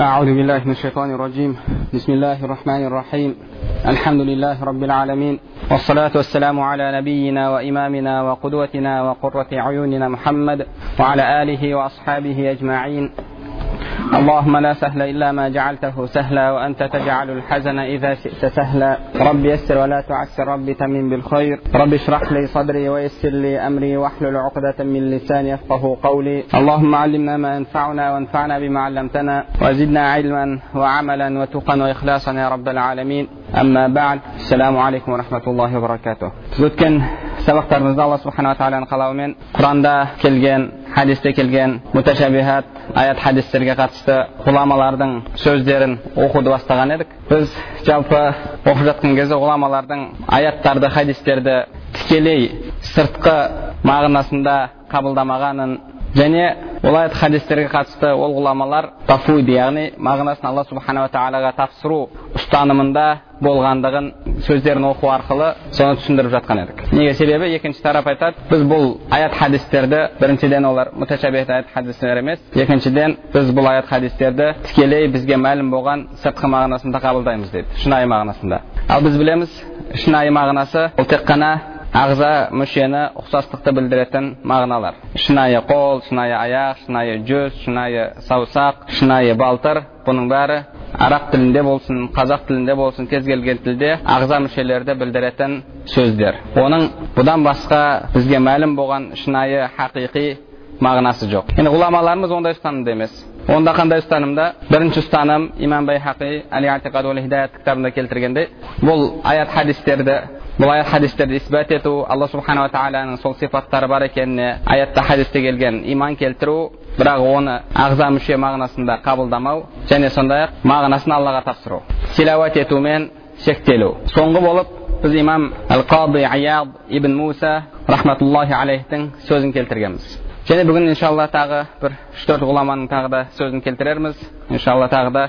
أعوذ بالله من الشيطان الرجيم. بسم الله الرحمن الرحيم. الحمد لله رب العالمين. والصلاة والسلام على نبينا وإمامنا وقدوتنا وقرة عيوننا محمد وعلى آله وأصحابه أجمعين. اللهم لا سهل إلا ما جعلته سهلا وأنت تجعل الحزن إذا شئت سهلا. رب يسر ولا تعسر رب تمن بالخير. رب اشرح لي صدري ويسر لي أمري واحلل عقدة من لساني يفقه قولي. اللهم علمنا ما ينفعنا وانفعنا بما علمتنا وزدنا علما وعملا وتقا وإخلاصا يا رب العالمين. أما بعد السلام عليكم ورحمة الله وبركاته. Сабақтарымызда алла субханала тағаланың қалауымен құранда келген хадисте келген муташабихат аят хадистерге қатысты ғұламалардың сөздерін оқуды бастаған едік біз жалпы оқып жатқан кезде ғұламалардың аяттарды хадистерді тікелей сыртқы мағынасында қабылдамағанын және ол аят хадистерге қатысты ол ғұламалар тафуид яғни мағынасын алла субханала тағалаға тапсыру ұстанымында болғандығын сөздерін оқу арқылы соны түсіндіріп жатқан едік неге себебі екінші тарап айтады біз бұл аят хадистерді біріншіден олар муташабихат аят хадистер емес екіншіден біз бұл аят хадистерді тікелей бізге мәлім болған сыртқы мағынасында қабылдаймыз дейді шынайы мағынасында ал біз білеміз шынайы мағынасы ол тек қана ағза мүшені ұқсастықты білдіретін мағыналар шынайы қол шынайы аяқ шынайы жүз шынайы саусақ шынайы балтыр бұның бәрі араб тілінде болсын қазақ тілінде болсын кез келген тілде ағза мүшелерді білдіретін сөздер оның бұдан басқа бізге мәлім болған шынайы хақиқи мағынасы жоқ енді ғұламаларымыз ондай ұстанымда емес онда қандай ұстанымда бірінші ұстаным имам байхақи хидаят кітабында келтіргендей бұл аят хадистерді бұл аят хадистерді исбат ету алла субханала тағаланың сол сипаттары бар екеніне аятта хадисте келген иман келтіру бірақ оны ағза мүше мағынасында қабылдамау және сондай ақ мағынасын аллаға тапсыру тилауат етумен шектелу соңғы болып біз имам әл қади аяд ибн муса рахматуллахи алейхтің сөзін келтіргенбіз және бүгін иншалла тағы бір үш төрт ғұламаның тағы да сөзін келтірерміз иншалла тағы да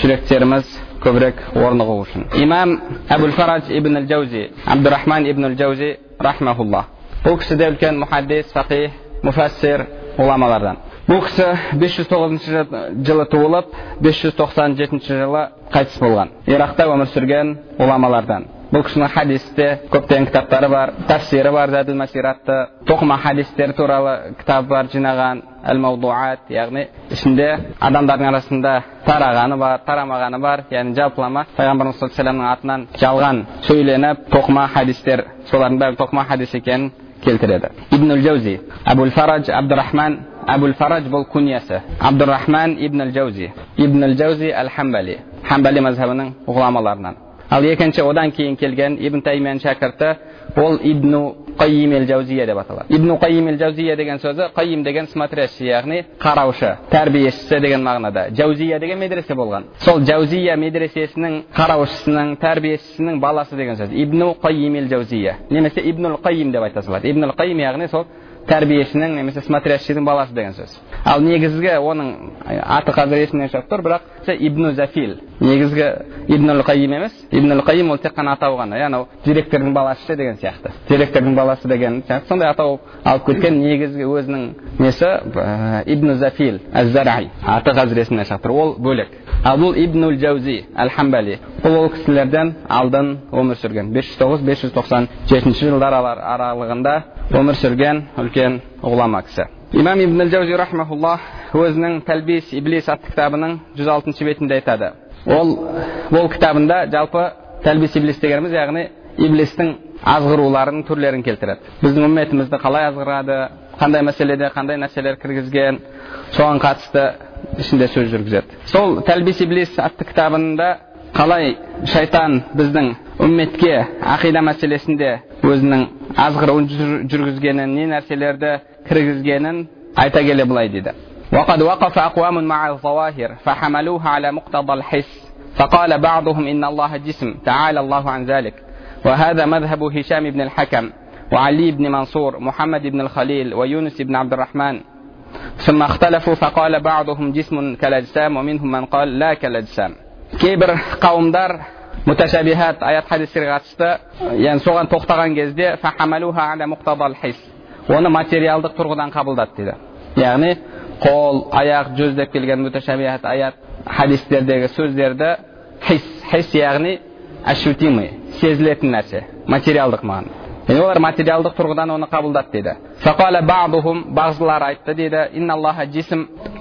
жүректеріміз көбірек орнығу үшін имам әбул фарадж ибн әл жаузи абдурахман ибн әл жаузи рахмаулла бұл кісі де үлкен мұхаддис фақих муфассир ғұламалардан бұл кісі 509 жылы туылып 597 жылы қайтыс болған иракта өмір сүрген ғұламалардан бұл кісінің хадисте көптеген кітаптары бар тәфсирі бар зәділ масир атты тоқыма хадистер туралы кітап бар жинаған әл маудуат яғни ішінде адамдардың арасында тарағаны бар тарамағаны бар яғни жалпылама пайғамбарымыз саллаллаху алейхи атынан жалған сөйленіп тоқыма хадистер солардың бәрі тоқыма хадис екенін келтіреді ибн жаузи әбул фарадж абдурахман әбул фарадж бұл күниясы абдурахман ибн жаузи ибн жаузи әл хамбали хамбали мазхабының ғұламаларынан ал екінші одан кейін келген ибн таймияның шәкірті ол ибну қайим ел жаузия деп аталады ибну қайим ел жаузия деген сөзі қайим деген смотрящий яғни қараушы тәрбиешісі деген мағынада жаузия деген медресе болған сол жаузия медресесінің қараушысының тәрбиешісінің баласы деген сөз ибну қайим ел жаузия немесе ибнул қайим деп айта салады ибнул қайим яғни сол тәрбиешінің немесе смотрящийдің баласы деген сөз. Ал негізгі оның аты қазір есімнен шығып тұр бірақ ибну зафил. Негізгі ибнул қайим емес ибнул қайим ол тек қана атау ғана яғни директордың баласы деген сияқты. Директордың баласы деген сияқты сондай атау алып кеткен негізгі өзінің несі ибну зафил әз аты қазір есімнен шығып тұр ол бөлек. Ал бұл ибнул жаузи әл хамбали бұл ол кісілерден алдын өмір сүрген. 509 597 жылдар аралығында өмір сүрген үлкен ғұлама кісі имам ибн жаузи рахмаулла өзінің тәлбис иблис атты кітабының 106 бетінде айтады ол бұл кітабында жалпы тәлбис иблис дегеніміз яғни иблистің азғыруларының түрлерін келтіреді біздің үмметімізді қалай азғырады қандай мәселеде қандай нәрселер кіргізген соған қатысты ішінде сөз жүргізеді сол тәлбис иблис атты кітабында қалай шайтан біздің үмметке ақида мәселесінде өзінің азғыруын жүргізгенін не нәрселерді кіргізгенін айта келе былай дейді وقد وقف أقوام مع الظواهر فحملوها على مقتضى الحس فقال بعضهم إن الله جسم تعالى الله عن ذلك وهذا مذهب هشام بن الحكم وعلي بن منصور محمد بن الخليل ويونس بن عبد الرحمن ثم اختلفوا فقال بعضهم جسم كالأجسام ومنهم من قال لا كالأجسام кейбір қауымдар муташабихат аят хадистерге қатысты яғни соған тоқтаған кезде оны материалдық тұрғыдан қабылдады дейді яғни қол аяқ жүз деп келген муташабихат аят хадистердегі сөздерді хис хис яғни ощутимый сезілетін нәрсе материалдық мағына яғни олар материалдық тұрғыдан оны қабылдады дейді бағзылары айтты дейді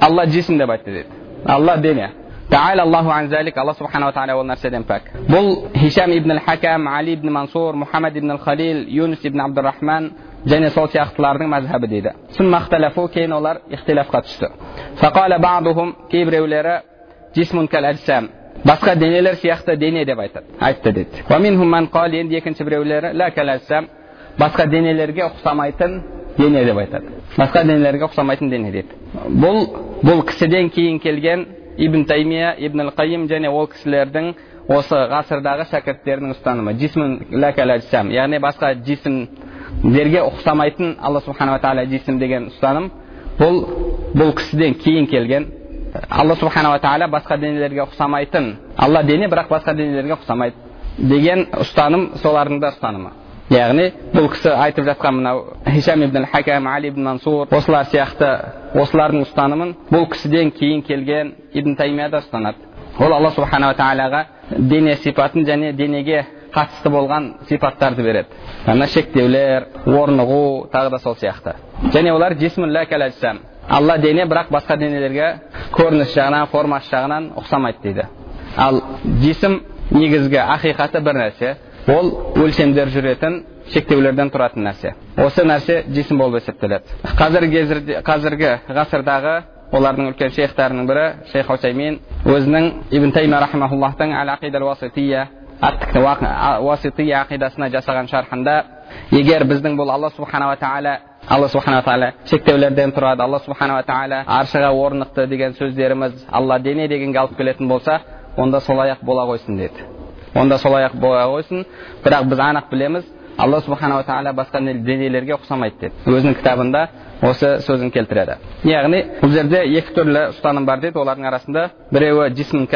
алла жисм деп айтты дейді алла дене алла субханала тағала ол нәрседен пәк бұл хишам ибн хакам али ибн мансур мұхаммад ибн халил юнус ибн абдурахман және сол сияқтылардың мәзһабы дейді мақталафу кейін олар ихтилафқа түсті фақала кейбіреулері жисмун кәл басқа денелер сияқты дене деп айтады айтты дейді енді екінші біреулері лә басқа денелерге ұқсамайтын дене деп айтады басқа денелерге ұқсамайтын дене дейді бұл бұл кісіден кейін келген ибн таймия ибн ал қайым және ол кісілердің осы ғасырдағы шәкірттерінің ұстанымы. Жисмун яғни басқа жисімдерге ұқсамайтын алла субханала тағала жисім деген ұстаным бұл бұл кісіден кейін келген. Алла субханала тағала басқа денелерге ұқсамайтын алла дене бірақ басқа денелерге ұқсамайды деген ұстаным солардың да ұстанымы. Яғни бұл кісі айтып жатқан мынау хишам ибн хакам али ибн мансур осылар сияқты осылардың ұстанымын бұл кісіден кейін келген ибн таймия да ұстанады ол алла субханала тағалаға дене сипатын және денеге қатысты болған сипаттарды береді ана шектеулер орнығу тағы да сол сияқты және олар алла дене бірақ басқа денелерге көрініс жағынан формасы жағынан ұқсамайды дейді ал жисім негізгі ақиқаты бір нәрсе ол өлшемдер жүретін шектеулерден тұратын нәрсе осы нәрсе жисім болып есептеледі қазіргі қазіргі ғасырдағы олардың үлкен шейхтарының бірі шейх хусаймин өзінің ибн тайма рахимахуллахтың әл ақида уасития ақидасына жасаған шархында егер біздің бұл алла субханала тағала алла субханала тағала шектеулерден тұрады алла субханала тағала аршыға орнықты деген сөздеріміз алла дене дегенге алып келетін болса онда солай ақ бола қойсын деді онда солай ақ бола қойсын бірақ біз анық білеміз алла субханала тағала басқа денелерге ұқсамайды деді өзінің кітабында осы сөзін келтіреді яғни бұл жерде екі түрлі ұстаным бар дейді олардың арасында біреуі жисм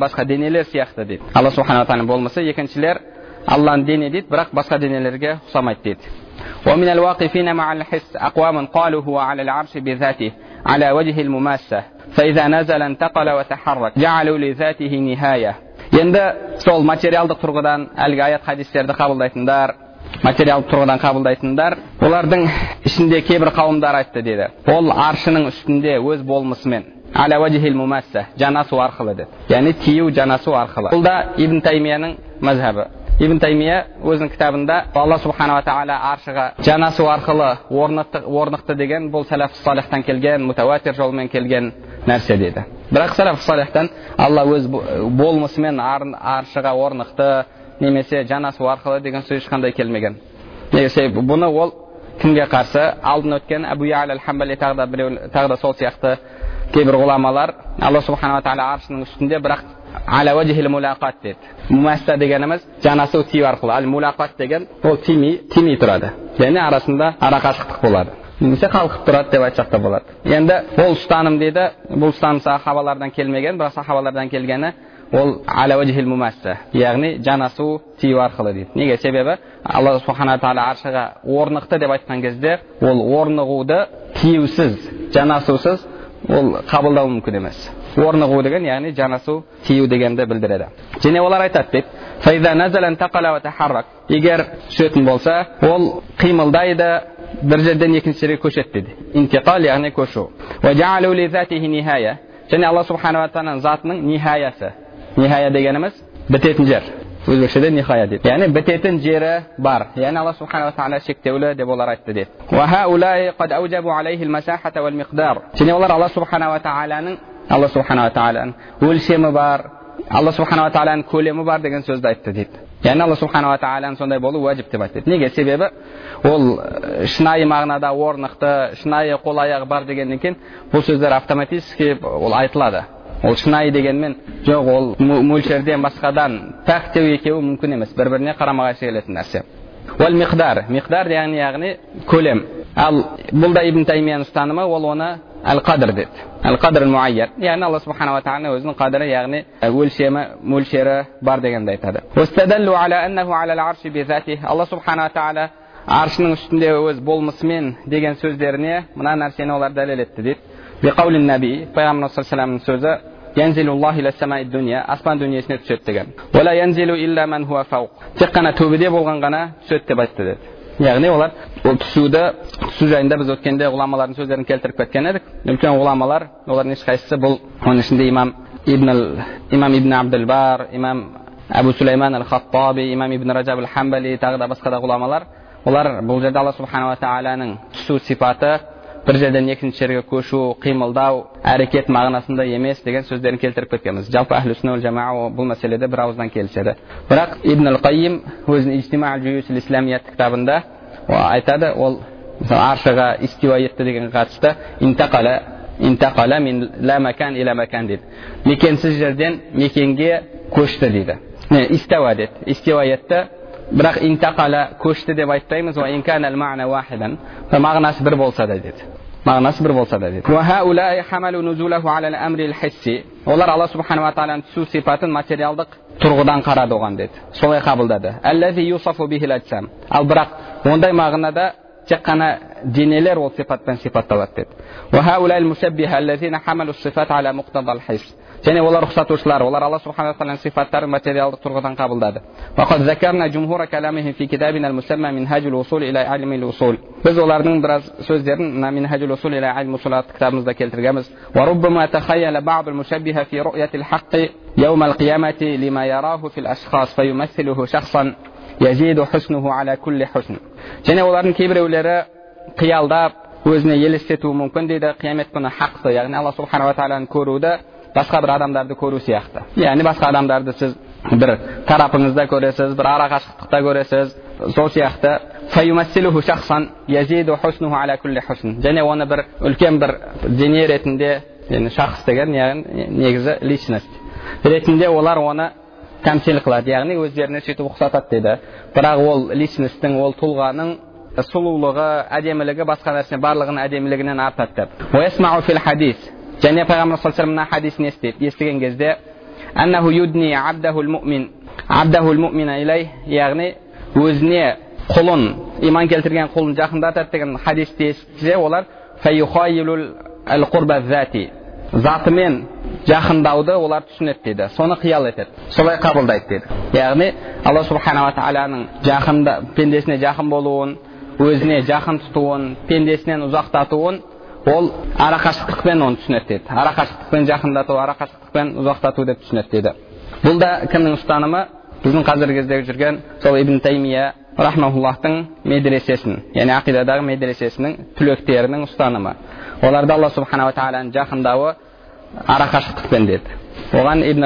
басқа денелер сияқты дейді алла субханала тағала болмысы екіншілер алланың дене дейді бірақ басқа денелерге ұқсамайды дейді ومن الواقفين مع الحس أقوام قالوا هو على العرش بذاته على وجه المماسة فإذا نزل انتقل وتحرك جعلوا لذاته نهاية енді сол материалдық тұрғыдан әлгі аят хадистерді қабылдайтындар материалдық тұрғыдан қабылдайтындар олардың ішінде кейбір қауымдар айтты деді. Ол аршының үстінде өз болмысымен жанасу арқылы деді. Яғни тию жанасу арқылы. Бұл да ибн таймияның мазхабы ибн таймия өзінің кітабында алла субханала тағала аршыға жанасу арқылы орнықты, орнықты деген бұл сәләф салихтан келген мутауатир жолмен келген нәрсе деді. Бірақ сәләф салихтан алла өз болмысымен аршыға орнықты немесе жанасу арқылы деген сөз ешқандай келмеген. Неге себебі бұны ол кімге қарсы? Алдын өткен әбу ял хамбали тағы да біреу тағы да сол сияқты кейбір ғұламалар алла субханала тағала аршының үстінде бірақ мулақат деді. Мумасса дегеніміз жанасу тию арқылы. Ал мулақат деген ол тимей тимей тұрады. Яғни арасында арақашықтық болады. Немесе қалқып тұрады деп айтсақ та болады. Енді ол ұстаным дейді. Бұл ұстаным сахабалардан келмеген бірақ сахабалардан келгені ол яғни жанасу тию арқылы дейді. Неге? Себебі алла субхана тағала аршыға орнықты деп айтқан кезде ол орнығуды тиюсіз жанасусыз ол қабылдау мүмкін емес. Орнығу деген яғни жанасу тию дегенді білдіреді. Және олар айтады дейді егер түсетін болса ол қимылдайды бір жерден екінші жерге көшеді дейді. Интиқал яғни көшу. Және алла субханала тағаланың затының нихаясы нихая дегеніміз бітетін жер өзбекшеде нихая дейді яғни бітетін жері бар яғни алла субханала тағала шектеулі деп олар айтты дейді және олар алла субханала тағаланың алла субханала тағаланың өлшемі бар алла субханала тағаланың көлемі бар деген сөзді айтты дейді яғни алла субханала тағаланың сондай болу уәжіп деп айтты неге себебі ол шынайы мағынада орнықты шынайы қол аяғы бар дегеннен кейін бұл сөздер автоматически ол айтылады ол шынайы дегенмен жоқ ол мөлшерден басқадан пәк екеуі мүмкін емес. Бір біріне қарама қайшы келетін нәрсе. Уәл миқдар. Миқдар яғни яғни көлем. Ал бұл да ибн таймияның ұстанымы ол оны әл қадр деді. Әл қадр яғни алла субханала тағала өзінің қадірі яғни өлшемі мөлшері бар дегенді айтады. Алла субханала тағала аршының үстінде өз болмысымен деген сөздеріне мына нәрсені олар дәлел етті дейді пайғамбар саллаллаху сөзі аспан дүниесіне түседі деген тек қана төбеде болған ғана түседі деп айтты деді яғни олар ол түсуді түсу жайында біз өткенде ғұламалардың сөздерін келтіріп кеткен едік үлкен ғұламалар олардың ешқайсысы бұл оның ішінде имам ибн имам ибн абдулбар имам әбу сулейман әл хаттаби имам ибн ражаб әл хамбали тағы да басқа да ғұламалар олар бұл жерде алла субханала тағаланың түсу сипаты бір жерден екінші жерге көшу қимылдау әрекет мағынасында емес деген сөздерін келтіріп кеткенбіз. Жалпы әхлі сүнна жамаа бұл мәселеде бір ауыздан келіседі. Бірақ ибн қайим өзінің кітабында айтады. Ол мысалы аршыға истиуа етті дегенге қатысты интақала интақала мин ла макан иля макан дейді. Мекенсіз жерден мекенге көшті дейді. Истауа деді. Истиуа етті. Бірақ интақала көшті деп айтпаймыз. Мағынасы бір болса да деді. Мағынасы бір болса да деді олар алла субханала тағаланың түсу сипатын материалдық тұрғыдан қарады оған деді солай қабылдады ал бірақ ондай мағынада тек қана денелер ол сипатпен сипатталады деді және олар рұқсатушылар олар алла субхана тағаланың сипаттарын материалдық тұрғыдан қабылдады біз олардың біраз сөздерін мына минхажул усул иля илм атты кітабымызда келтіргенбіз يوم القيامة لما يراه في الأشخاص فيمثله شخصا يزيد حسنه على كل حسن және олардың кейбіреулері қиялдап өзіне елестетуі мүмкін дейді қиямет күні хақты яғни алла субханала тағаланы көруді басқа бір адамдарды көру сияқты яғни басқа адамдарды сіз бір тарапыңызда көресіз бір ара қашықтықта көресіз сол сияқты және оны бір үлкен бір дене ретінде яғни шахс деген яғни негізі личность ретінде олар оны тәмсіл қылады яғни өздеріне сөйтіп ұқсатады дейді бірақ ол личностьтің ол тұлғаның сұлулығы әдемілігі басқа нәрсе барлығының әдемілігінен артады деп және пайғамбар саллаллаху мына хадисін естиді естіген кезде яғни өзіне құлын иман келтірген құлын жақындатады деген хадисті естісе олар затымен жақындауды олар түсінеді дейді соны қиял етеді солай қабылдайды дейді яғни алла субханала тағаланың жақында пендесіне жақын болуын өзіне жақын тұтуын пендесінен ұзақтатуын ол арақашықтықпен оны түсінеді деді арақашықтықпен жақындату арақашықтықпен ұзақтату деп түсінеді деді бұл да кімнің ұстанымы біздің қазіргі кездегі жүрген сол ибн таймия рахмауллахтың медресесін яғни ақидадағы медресесінің түлектерінің ұстанымы оларда алла субханала тағаланың жақындауы арақашықтықпен деді оған ибн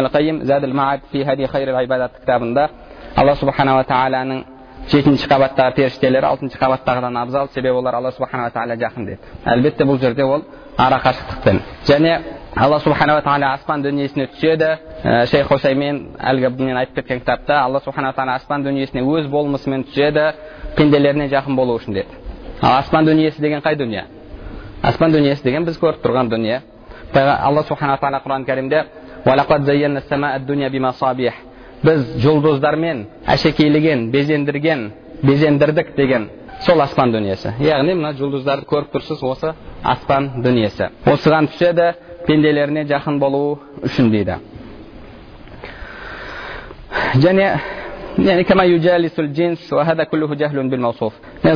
кітабында алла субханала тағаланың жетінші қабаттағы періштелер алтыншы қабаттағыдан абзал себебі олар алла субханала тағала жақын деді әлбетте бұл жерде ол ара қашықтықпен және алла субханала тағала аспан дүниесіне түседі. Ә, шейх хусаймен әлгі мен айтып кеткен кітапта алла субханала тағала аспан дүниесіне өз болмысымен түседі пенделеріне жақын болу үшін деді. Ал аспан дүниесі деген қай дүние? Аспан дүниесі деген біз көріп тұрған дүние. Алла субханала тағала құран кәрімде біз жұлдыздармен әшекейлеген безендірген безендірдік деген сол аспан дүниесі яғни мына жұлдыздарды көріп тұрсыз осы аспан дүниесі осыған түседі пенделеріне жақын болу үшін дейді және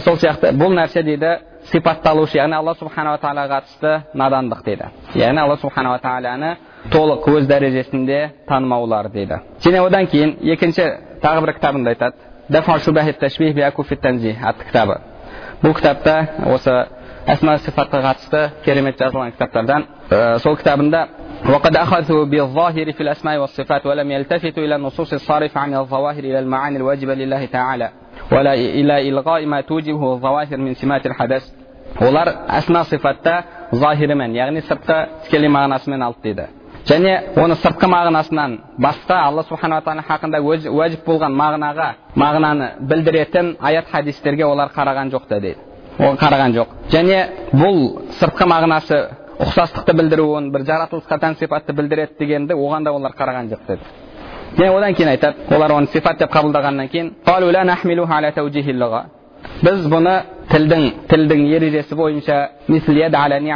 сол сияқты бұл нәрсе дейді сипатталушы яғни алла субханала тағалаға қатысты надандық дейді яғни алла субханала тағаланы толық өз дәрежесінде танымаулар дейді және одан кейін екінші тағы бір кітабында айтады атты кітабы бұл кітапта осы әсма сифатқа қатысты керемет жазылған кітаптардан сол кітабында وقد أخذوا بالظاهر في الأسماء والصفات ولم يلتفتوا إلى النصوص الصارفة عن الظواهر إلى المعاني الواجبة لله تعالى ولا إلى إلغاء ما توجبه الظواهر من سمات الحدث олар әсма сифатта захирімен яғни сыртқы тікелей мағынасымен алды дейді және оны сыртқы мағынасынан басқа алла субханала тағала хақында уәжіп болған мағынаға мағынаны білдіретін аят хадистерге олар қараған жоқ та дейді ол қараған жоқ және бұл сыртқы мағынасы ұқсастықты білдіруін бір жаратылысқа тән сипатты білдіреді дегенді оған да олар қараған жоқ деді. Және одан кейін айтады олар оны сипат деп қабылдағаннан кейін біз бұны тілдің тілдің ережесі бойынша яғни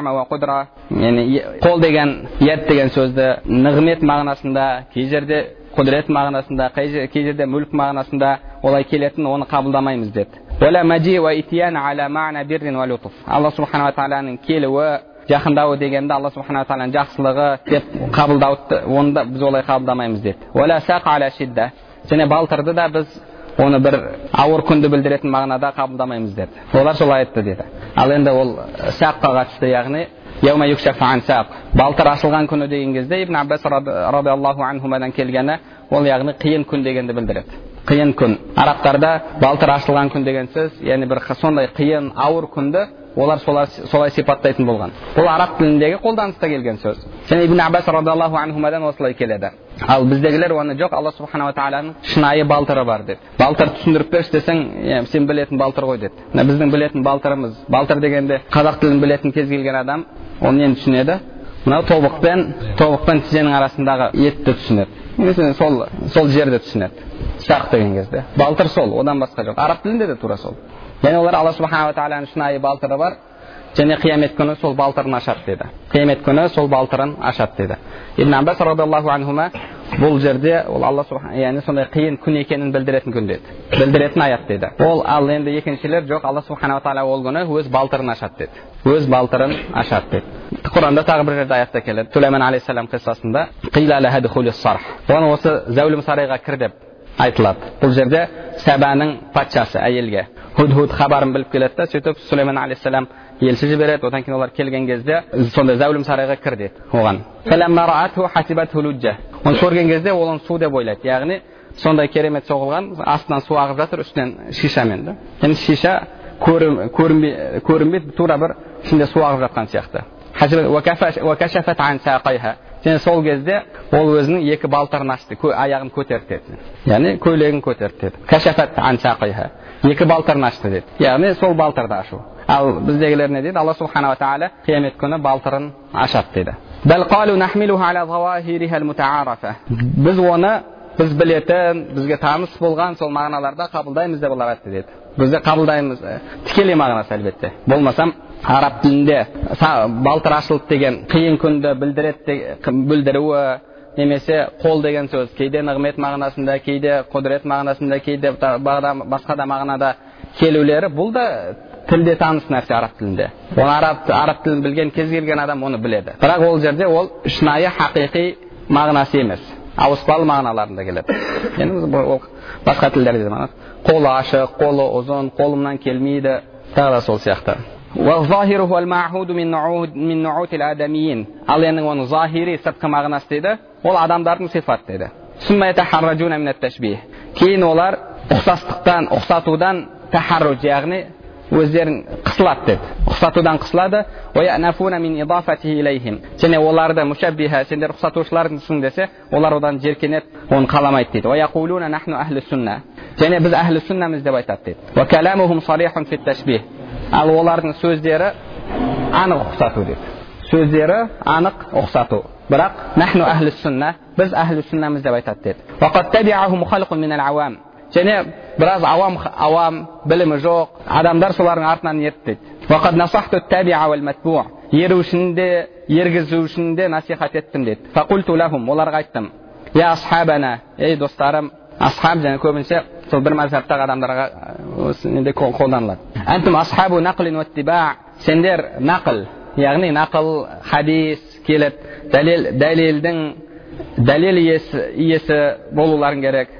қол деген яд деген сөзді нығмет мағынасында кей жерде құдірет мағынасында кей жерде мүлік мағынасында олай келетін оны қабылдамаймыз деді. Алла субханала тағаланың келуі жақындауы дегенді алла субханала тағаланың жақсылығы деп қабылдауды оны да біз олай қабылдамаймыз деді және балтырды да біз оны бір ауыр күнді білдіретін мағынада қабылдамаймыз деді олар солай айтты деді ал енді ол саққа қатысты яғни балтыр ашылған күні деген кезде ибн аббас радиаллаху келгені ол яғни қиын күн дегенді білдіреді қиын күн арабтарда балтыр ашылған күн деген сөз яғни бір сондай қиын ауыр күнді олар солай, сипаттайтын болған бұл араб тіліндегі қолданыста келген сөз және ибн аббас радиаллаху анхумадан осылай келеді ал біздегілер оны жоқ алла субханала тағаланың шынайы балтыры бар деді балтыр түсіндіріп берші десең сен білетін балтыр ғой деді мына біздің білетін балтырымыз балтыр дегенде қазақ тілін білетін кез келген адам ол нені түсінеді мынау тобықпен тобық пен тізенің арасындағы етті түсінеді. Немесе сол сол жерді түсінеді. Сақ деген кезде. Балтыр сол одан басқа жоқ. Араб тілінде де тура сол. Және олар алла субханала тағаланың шынайы балтыры бар. Және қиямет күні сол балтырын ашады деді. Қиямет күні сол балтырын ашады деді. Ибн аббас радиаллаху анхума бұл жерде ол алла яғни сондай қиын күн екенін білдіретін күн деді. Білдіретін аят деді. Ол ал енді екіншілер жоқ алла субханала тағала ол күні өз балтырын ашады деді. Өз балтырын ашады деді. Құранда тағы бір жерде аятта келеді. Сулейман алейхисалам қиссасында оны осы зәулім сарайға кір деп айтылады. Бұл жерде сәбаның патшасы әйелге. Худ худ хабарын біліп келеді да сөйтіп сулейман алейхисалам елші жібереді одан кейін олар келген кезде сондай зәулім сарайға кір деді оған оны көрген кезде ол оны су деп ойлайды яғни сондай керемет соғылған астынан су ағып жатыр үстінен шишамен да енді шиша көрінбейді тура бір ішінде су ағып жатқан сияқты және сол кезде ол өзінің екі балтырын ашты аяғын көтерді деді яғни көйлегін көтерді деді екі балтырын ашты деді яғни сол балтырды ашу ал біздегілер не дейді алла субханала тағала қиямет күні балтырын ашады дейді біз оны біз білетін бізге таныс болған сол мағыналарда қабылдаймыз деп олар айтты деді біз де қабылдаймыз тікелей мағынасы әлбетте болмасам араб тілінде балтыр ашылды деген қиын күнді білдіреді білдіруі немесе қол деген сөз кейде нығмет мағынасында кейде құдірет мағынасында кейде басқа да мағынада келулері бұл да тілде таныс нәрсе араб тілінде оны араб, араб тілін білген кез келген адам оны біледі бірақ ол жерде ол шынайы хақиқи мағынасы емес ауыспалы мағыналарында келеді енді ол басқа тілдерде қолы ашық қолы ұзын қолымнан келмейді тағы да сол сияқты ал енді оның захири сыртқы мағынасы дейді ол адамдардың сипаты дейді кейін олар ұқсастықтан ұқсатудан тахарруж яғни өздерін қысылады деді ұқсатудан қысылады және оларды мүшәббиха сендер ұқсатушыларсың десе олар одан жеркенеді оны қаламайды дейді және біз әхлі сүннамыз деп айтады дейді ал олардың сөздері анық ұқсату дейді сөздері анық ұқсату бірақ нахну әхлі сүнна біз әхлі сүннамыз деп айтады деді және біраз ауам ауам білімі жоқ адамдар солардың артынан ерді дейді ерушіні де ергізушіні де насихат еттім дейді оларға айттым я асхабана ей достарым асхаб және көбінесе сол бір мазхабтағы адамдарға неде қолданылады сендер нақыл яғни нақыл хадис келіп дәлел дәлелдің дәлел иесі болуларың керек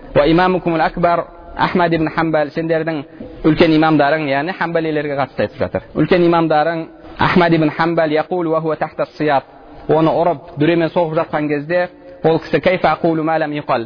ахмад ибн хамбал сендердің үлкен имамдарың яғни хамбалилерге қатысты айтып жатыр үлкен имамдарың ахмад ибн хамбал оны ұрып дүремен соғып жатқан кезде ол кісі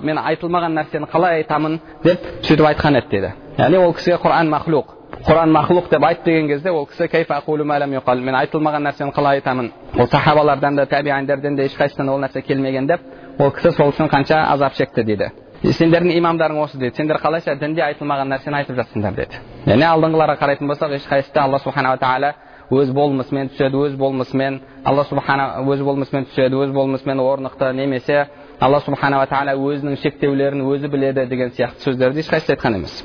мен айтылмаған нәрсені қалай айтамын деп сөйтіп айтқан еді деді яғни ол кісіге құран махлуқ құран махлуқ деп айт деген кезде ол кісі мен айтылмаған нәрсені қалай айтамын ол сахабалардан да табиандерден де ешқайсысынан ол нәрсе келмеген деп ол кісі сол үшін қанша азап шекті дейді сендердің имамдарың осы дейді сендер қалайша дінде айтылмаған нәрсені айтып жатсыңдар деді яғни алдыңғыларға қарайтын болсақ ешқайсысы алла субханала тағала өз болмысымен түседі өз болмысымен алла субхана өз болмысымен түседі өз болмысымен орнықты немесе алла субханала тағала өзінің шектеулерін өзі біледі деген сияқты сөздерді ешқайсысы айтқан емес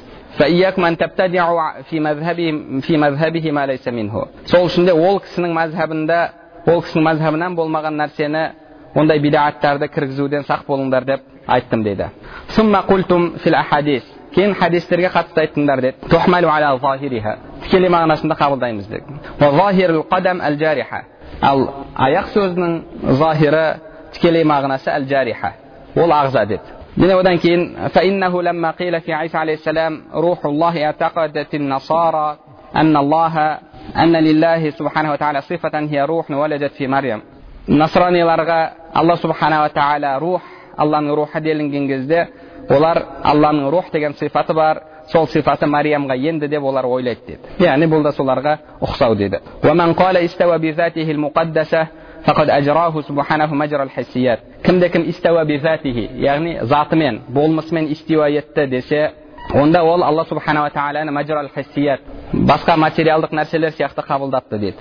сол үшін де ол кісінің мазхабында ол кісінің мазхабынан болмаған нәрсені ондай бидағаттарды кіргізуден сақ болыңдар деп айттым дейді кейін хадистерге қатысты айттыңдар деді тікелей мағынасында қабылдаймыз деді ал аяқ сөзінің захиры тікелей мағынасы әл жариха ол ағза деді міне одан кейін فإنه لما قيل في عيسى عليه السلام روح الله اعتقدت النصارى أن الله أن لله سبحانه وتعالى صفة هي روح ولدت في مريم насраниларға алла субханала тағала рух алланың рухы делінген кезде олар алланың рух деген сипаты бар сол сипаты мариямға енді деп олар ойлайды деді яғни бұл да соларға ұқсау деді кімде кім истауа бизатихи яғни затымен болмысымен истиуа етті десе онда ол алла субханала тағаланы мажрал хиссият басқа материалдық нәрселер сияқты қабылдапты деді.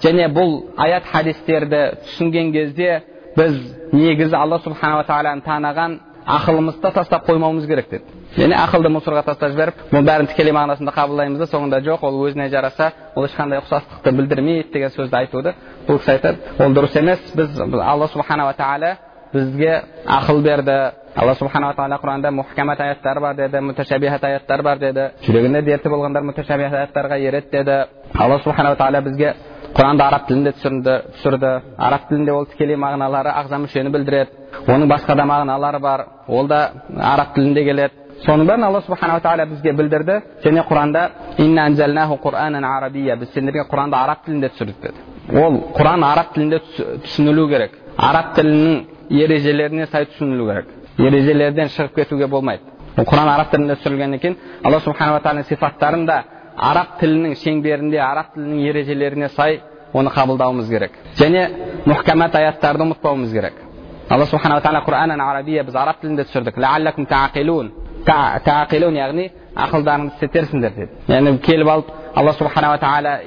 Және бұл аят хадистерді түсінген кезде біз негізі алла субханала тағаланы таныған ақылымызды тастап қоймауымыз керек деді. Және ақылды мусорға тастап жіберіп бұның бәрін тікелей мағынасында қабылдаймыз да соңында жоқ ол өзіне жараса ол ешқандай ұқсастықты білдірмейді деген сөзді айтуды бұл кісі айтады. Ол дұрыс емес. Біз алла субханала тағала бізге ақыл берді алла субханала тағала құранда мұхкамат аяттар бар деді муташабихат аяттар бар деді жүрегінде дерті болғандар муташабихат аяттарға ереді деді алла субханала тағала бізге құранды араб тілінде түсірді түсірді араб тілінде ол тікелей мағыналары ағза мүшені білдіреді оның басқа да мағыналары бар ол да араб тілінде келеді соның бәрін алла субханала тағала бізге білдірді және құранда біз сендерге құранды араб тілінде түсірдік деді ол құран араб тілінде түсінілу керек араб тілінің ережелеріне сай түсінілу керек. Ережелерден шығып кетуге болмайды. Құран араб тілінде түсірілгеннен кейін алла субханала тағаланың сипаттарын да араб тілінің шеңберінде араб тілінің ережелеріне сай оны қабылдауымыз керек. Және мұхкамат аяттарды ұмытпауымыз керек. Алла субханала тағала құран арабия біз араб тілінде түсірдік. Яғни ақылдарыңды істетерсіңдер деді. Яғни келіп алып алла субханала тағала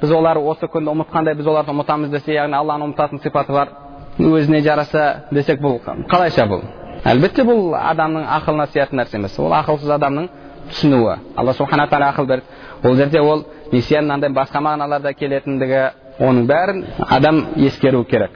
біз олар осы күнді ұмытқандай біз оларды ұмытамыз десе яғни алланы ұмытатын сипаты бар өзіне жараса десек бұл қалайша бұл әлбетте бұл адамның ақылына сиятын нәрсе емес ол ақылсыз адамның түсінуі алла субхана тағала ақыл берді ол жерде ол месияның мынандай басқа мағыналарда келетіндігі оның бәрін адам ескеру керек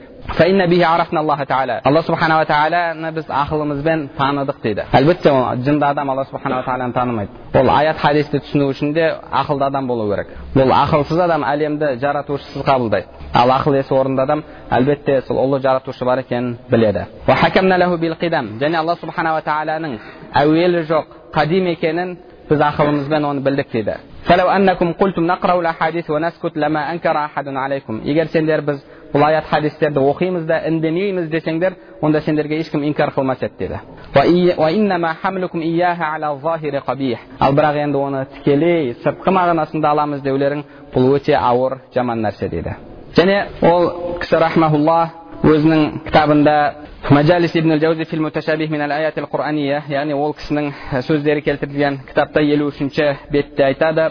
алла субханала тағаланы біз ақылымызбен таныдық дейді әлбетте жынды адам алла субханала тағаланы танымайды ол аят хадисті түсіну үшін де ақылды адам болу керек бұл ақылсыз адам әлемді жаратушысыз қабылдайды ал ақыл есі орынды адам әлбетте сол ұлы жаратушы бар екенін біледі және алла субханала тағаланың әуелі жоқ қадим екенін біз ақылымызбен оны білдік дейді егер сендер біз бұл аят хадистерді оқимыз да үндемейміз десеңдер онда сендерге ешкім инкар қылмас еді деді ал бірақ енді оны тікелей сыртқы мағынасында аламыз деулерің бұл өте ауыр жаман нәрсе дейді және ол кісі рахмаулла өзінің кітабында мәжалис ибн жаузи фил муташабих мин аят құрания яғни ол кісінің сөздері келтірілген кітапта елу үшінші бетте айтады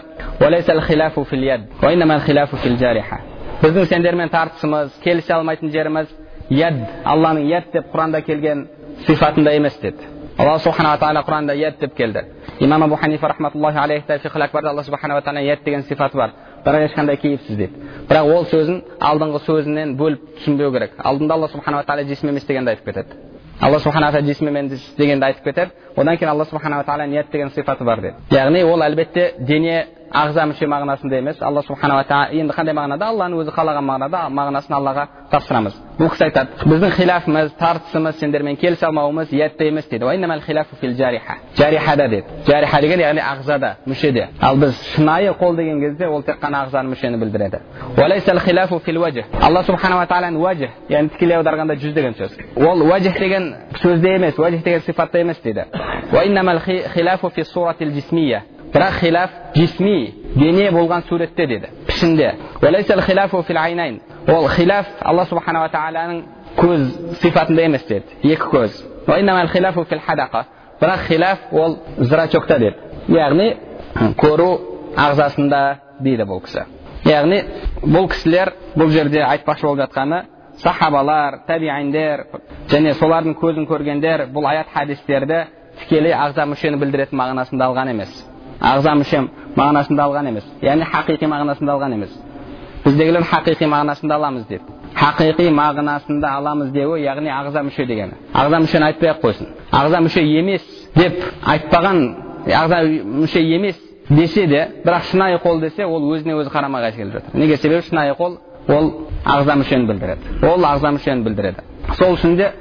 біздің сендермен тартысымыз келісе алмайтын жеріміз яд алланың яд деп құранда келген сипатында емес деді алла субханала тағала құранда яд деп келді имам абу ханифа рахматуллахи алейхта алла субханала тағала яд деген сипаты бар бірақ ешқандай кейіпсіз дейді бірақ ол сөзін алдыңғы сөзінен бөліп түсінбеу керек алдында алла субханала тағала жисім емес дегенді айтып кетеді алла субхана тағала жисмімен дегенді айтып кетеді одан кейін алла субханала тағала ниет деген сипаты бар деді яғни ол әлбетте дене ағза мүше мағынасында емес. Алла субханала тағала енді қандай мағынада? Алланың өзі қалаған мағынада мағынасын аллаға тапсырамыз. Бұл кісі айтады біздің хилафымыз тартысымыз сендермен келісе алмауымыз ятта емес дейді. Жарихада деді жариха деген яғни ағзада мүшеде. Ал біз шынайы қол деген кезде ол тек қана ағзаны мүшені білдіреді. Алла субханала тағаланың уәжі яғни тікелей аударғанда жүз деген сөз. Ол уәжих деген сөзде емес уәжих деген сипатта емес дейді. Бірақ хилаф жисми дене болған суретте деді пішінде ол хилаф алла субханала тағаланың көз сипатында емес деді екі көз бірақ хилаф ол зрачокта деді яғни көру ағзасында дейді бұл кісі яғни бұл кісілер бұл жерде айтпақшы болып жатқаны сахабалар табииндер және солардың көзін көргендер бұл аят хадистерді тікелей ағза мүшені білдіретін мағынасында алған емес ағза мүше мағынасында алған емес. Яғни хақиқи мағынасында алған емес. Біздегілер хақиқи мағынасында аламыз дейді хақиқи мағынасында аламыз деуі яғни ағза мүше дегені. Ағза мүшені айтпай ақ қойсын. Ағза мүше емес деп айтпаған ағза мүше емес десе де бірақ шынайы қол десе ол өзіне өзі қарама қайшы келіп жатыр. Неге себебі? Шынайы қол ол ағза мүшені білдіреді. Ол ағза мүшені білдіреді. Сол үшін де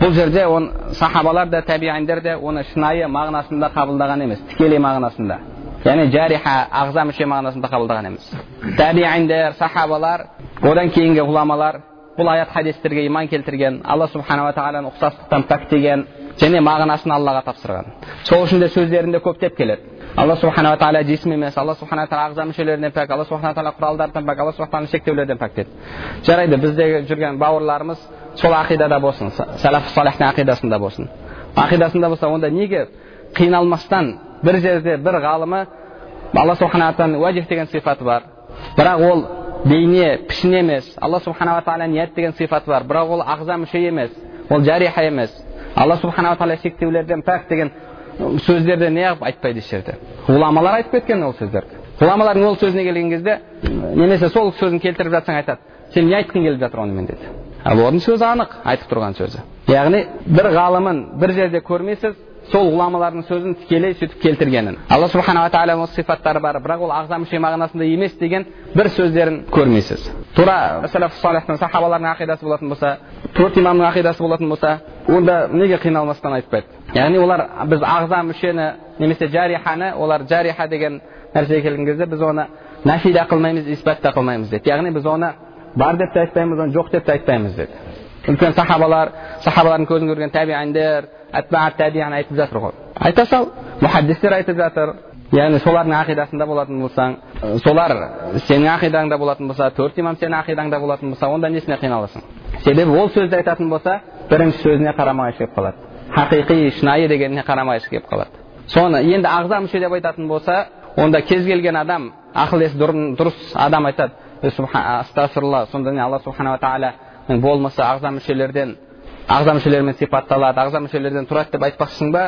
бұл жерде он сахабалар да табииндер де оны шынайы мағынасында қабылдаған емес тікелей мағынасында. Яғни жариха ағза мүше мағынасында қабылдаған емес. Табииндер сахабалар одан кейінгі ғұламалар бұл аят хадистерге иман келтірген алла субханала тағаланы ұқсастықтан пәктеген және мағынасын аллаға тапсырған. Сол үшін де сөздерінде көптеп келеді. Алла субханала тағала жисім емес алла субханала тағала ағза мүшелерінен пәк алла субхана тағала құралдардан пәк алла субхана шектеулерден пәк деді. Жарайды біздегі жүрген бауырларымыз сол ақидада болсын сәләф салихтың ақидасында болсын. Ақидасында болса онда неге қиналмастан бір жерде бір ғалымы алла субхана тағаланың уәжих деген сипаты бар. Бірақ ол бейне пішін емес. Алла субханала тағала ният деген сипаты бар. Бірақ ол ағза мүше емес. Ол жариха емес. Алла субханала тағала шектеулерден пәк деген сөздерді неғып айтпайды еш жерде? Ғұламалар айтып кеткен ол сөздерді. Ғұламалардың ол сөзіне келген кезде немесе сол сөзін келтіріп жатсаң айтады сен не айтқың келіп жатыр онымен деді. Ал оның сөзі анық айтып тұрған сөзі. Яғни бір ғалымын бір жерде көрмейсіз сол ғұламалардың сөзін тікелей сөйтіп келтіргенін. Алла субханала тағаланың осы сипаттары бар. Бірақ ол ағза мүше мағынасында емес деген бір сөздерін көрмейсіз. Тура салихтың сахабалардың ақидасы болатын болса төрт имамның ақидасы болатын болса онда неге қиналмастан айтпайды яғни олар біз ағза мүшені немесе жариханы олар жариха деген нәрсеге келген кезде біз оны нафи да қылмаймыз исбат та қылмаймыз деді яғни біз оны бар деп те айтпаймыз оны жоқ деп те айтпаймыз деді үлкен сахабалар сахабалардың көзін көрген табиандер табиан айтып жатыр ғой айта сал мұхаддистер айтып жатыр яғни солардың ақидасында болатын болсаң солар сенің ақидаңда болатын болса төрт имам сенің ақидаңда болатын болса онда несіне қиналасың себебі ол сөзді айтатын болса бірінші сөзіне қарама қайшы келіп қалады хақиқи шынайы дегеніне қарама қайшы келіп қалады соны енді ағза мүше деп айтатын болса онда кез келген адам ақыл есі дұрыс адам айтады астағфирулла сонда не алла субханала тағаланың болмысы ағза мүшелерден ағза мүшелерімен сипатталады ағза мүшелерден тұрады деп айтпақшысың ба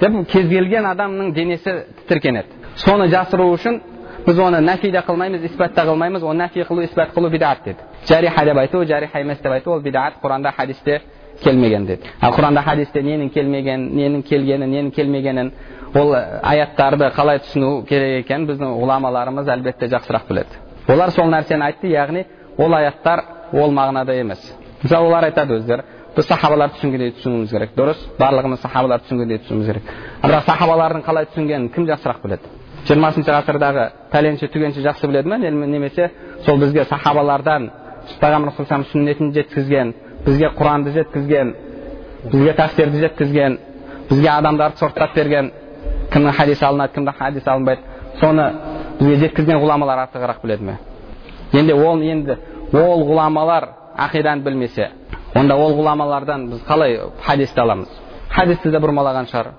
деп кез келген адамның денесі тітіркенеді соны жасыру үшін біз оны нәфи де қылмаймыз исбат та қылмаймыз оны нәфи қылу исбат қылу бидағат деді жариха деп айту жариха емес деп айту ол бидағат құранда хадисте келмеген деді ал құранда хадисте ненің келмеген ненің келгенін ненің келмегенін ол аяттарды қалай түсіну керек екенін біздің ғұламаларымыз әлбетте жақсырақ біледі олар сол нәрсені айтты яғни ол аяттар ол мағынада емес. Мысалы олар айтады өздері біз сахабалар түсінгендей түсінуіміз керек дұрыс? Барлығымыз сахабалар түсінгендей түсінуіміз керек. Бірақ сахабалардың қалай түсінгенін кім жақсырақ біледі? Жиырмасыншы ғасырдағы пәленше түгенше жақсы біледі ма немесе сол бізге сахабалардан пайғамбар сүннетін жеткізген бізге құранды жеткізген бізге тәфсирді жеткізген бізге адамдарды сұрыптап берген кімнің хадисі алынады кімнің хадисі алынбайды соны бізге жеткізген ғұламалар артығырақ біледі ме? Енді ол енді ол ғұламалар ақиданы білмесе онда ол ғұламалардан біз қалай хадисті аламыз? Хадисті де бұрмалаған шығар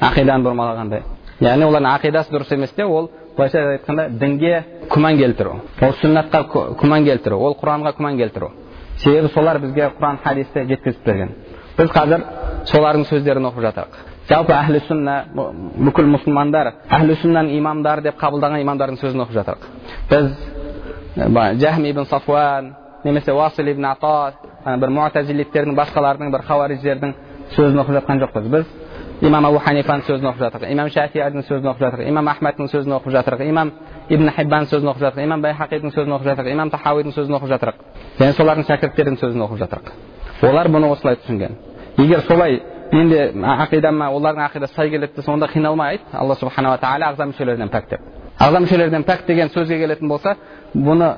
ақиданы бұрмалағандай. Яғни олардың ақидасы дұрыс емес те ол былайша айтқанда дінге күмән келтіру ол сүннатқа күмән келтіру ол құранға күмән келтіру. Себебі солар бізге құран хадисті жеткізіп берген. Біз қазір солардың сөздерін оқып жатырмық жалпы әхлі сүнна бүкіл мұсылмандар әхлі сүннаның имамдары деп қабылдаған имамдардың сөзін оқып жатырмық. Біз жахми ибн сафуан немесе уасил ибн ата бір муатазилиттердің басқалардың бір хауариждердің сөзін оқып жатқан жоқпыз. Біз имам абу ханифаның сөзін оқып жатырмық имам шафидің сөзін оқып жатырмық имам ахмадтың сөзін оқып жатырмық имам ибн хиббан сөзін оқып жатырмық имам байхақидің сөзін оқып жатырмық имам тахауидің сөзін оқып жатырмық. Және солардың шәкірттерінің сөзін оқып жатырмық. Олар бұны осылай түсінген. Егер солай менде ақидама олардың ақидасы сай келеді десе онда қиналмай айт алла субханала тағала ағза мүшелерінен пәк деп ағза мүшелерінен пәк деген сөзге келетін болса бұны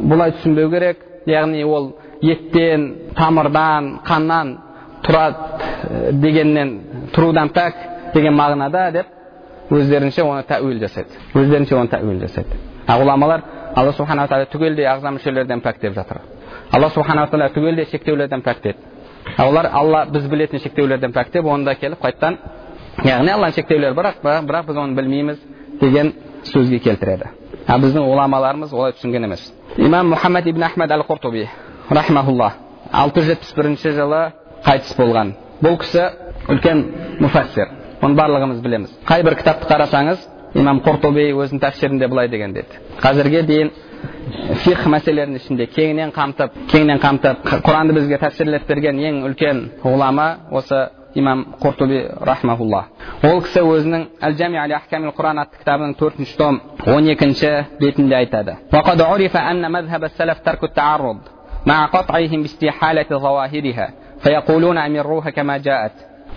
бұлай түсінбеу керек яғни ол еттен тамырдан қаннан тұрады дегеннен тұрудан пәк деген мағынада деп өздерінше оны тәуил жасайды өздерінше оны тәуил жасайды ал ғұламалар алла субханала тағала түгелдей ағза мүшелерден пәк деп жатыр алла субханала тағала түгелдей шектеулерден пәк деді олар алла біз білетін шектеулерден пәк деп оны да келіп қайтадан яғни алланың шектеулері бірақ бірақ біз оны білмейміз деген сөзге келтіреді а біздің ғұламаларымыз олай түсінген емес имам мұхаммад ибн ахмад әл құртуби рахмаулла алты жүз жетпіс бірінші жылы қайтыс болған бұл кісі үлкен муфассир оны барлығымыз білеміз қай бір кітапты қарасаңыз имам құртуби өзінің тәфсирінде былай деген деді қазірге дейін фих мәселелерін ішінде кеңінен қамтып кеңінен қамтып құранды бізге тәпсірлеп берген ең үлкен ғұлама осы имам құртуби рахмаулла ол кісі өзінің әл жами әл ахкамил құран атты кітабының төртінші том он екінші бетінде айтады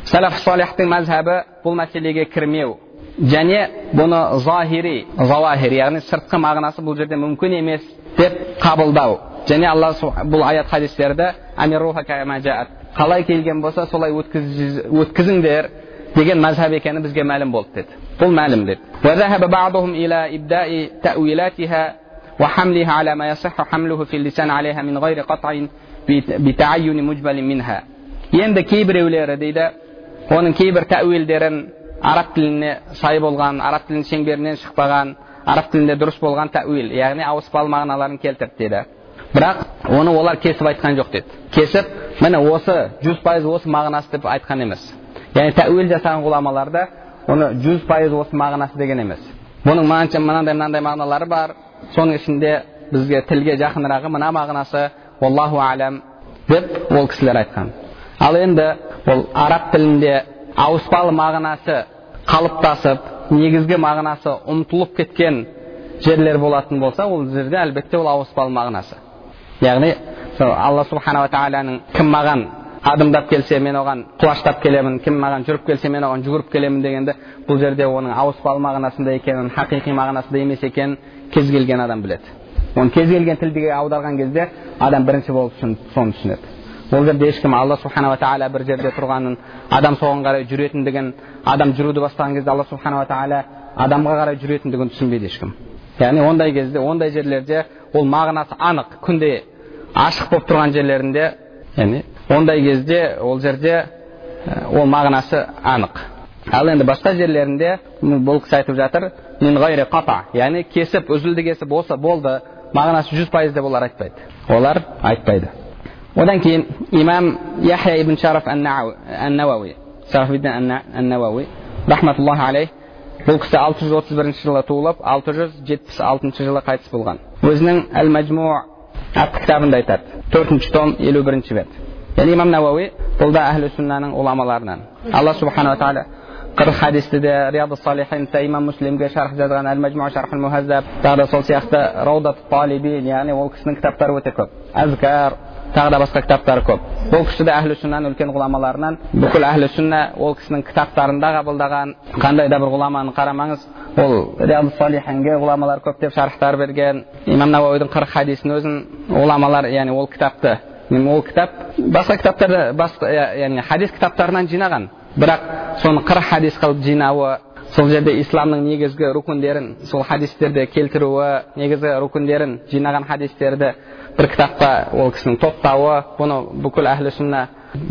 сәләф салихтың мазхабы бұл мәселеге кірмеу және бұны захири завахир яғни сыртқы мағынасы бұл жерде мүмкін емес деп қабылдау және алла бұл аят хадистерді қалай келген болса солай өткізіңдер деген мәзһаб екені бізге мәлім болды деді бұл мәлім деді وذهب بعضهم إلى إبداء تأويلاتها وحملها على ما يصح حمله في اللسان عليها من غير قطع بتعين مجمل منها енді кейбіреулері дейді оның кейбір тәуелдерін араб тіліне сай болған араб тілінің шеңберінен шықпаған араб тілінде дұрыс болған тәуил яғни ауыспалы мағыналарын келтірді деді бірақ оны олар кесіп айтқан жоқ деді кесіп міне осы жүз пайыз осы мағынасы деп айтқан емес яғни тәуел жасаған ғұламаларда оны жүз пайыз осы мағынасы деген емес бұның мынандай мынандай мағыналары бар соның ішінде бізге тілге жақынырағы мына мағынасы аллаху алям деп ол кісілер айтқан ал енді ол араб тілінде ауыспалы мағынасы қалыптасып негізгі мағынасы ұмытылып кеткен жерлер болатын болса ол жерде әлбетте ол ауыспалы мағынасы. Яғни алла субханала тағаланың кім маған адымдап келсе мен оған құлаштап келемін кім маған жүріп келсе мен оған жүгіріп келемін дегенде бұл жерде оның ауыспалы мағынасында екенін хақиқи мағынасында емес екенін кез келген адам біледі. Оны кез келген тілге аударған кезде адам бірінші болып соны түсінеді. Ол жерде ешкім алла субханала тағала бір жерде тұрғанын адам соған қарай жүретіндігін адам жүруді бастаған кезде алла субханала тағала адамға қарай жүретіндігін түсінбейді ешкім яғни ондай кезде ондай жерлерде ол мағынасы анық күнде ашық болып тұрған жерлерінде яғни ондай кезде ол жерде ол мағынасы анық ал енді басқа жерлерінде бұл кісі айтып жатыр яғни кесіп үзілді кесіп осы болды мағынасы жүз пайыз деп олар айтпайды олар айтпайды одан кейін имам яхя ибн шараф науауи науауи рахматуллахи алейх бұл кісі алты жүз отыз бірінші жылы туылып алты жүз жетпіс алтыншы жылы қайтыс болған. Өзінің әл мәжму атты кітабында айтады. Төртінші том елу бірінші бет. Яғни имам науауи бұл да әхлі сүннаның ғұламаларынан алла субханала тағала қырық хадисті де риады салихинде имам муслимге шарх жазған әл мәжму шарх мухаззаб тағы да сол сияқты раудат талибин яғни ол кісінің кітаптары өте көп. Әзкар тағы да басқа кітаптары көп бұл кісі де әхлі сүннаның үлкен ғұламаларынан бүкіл әхлі сүнна ол кісінің кітаптарында қабылдаған қандай да бір ғұламаны қарамаңыз ол риады салихинге ғұламалар көптеп шархтар берген имам науауидің қырық хадисін өзін ғұламалар яғни ол кітапты ол кітап басқа кітаптарды яғни хадис кітаптарынан жинаған бірақ соны қырық хадис қылып жинауы сол жерде исламның негізгі рукундерін сол хадистерде келтіруі негізгі рукундерін жинаған хадистерді бір кітапқа ол кісінің топтауы бұны бүкіл әхлі сүнна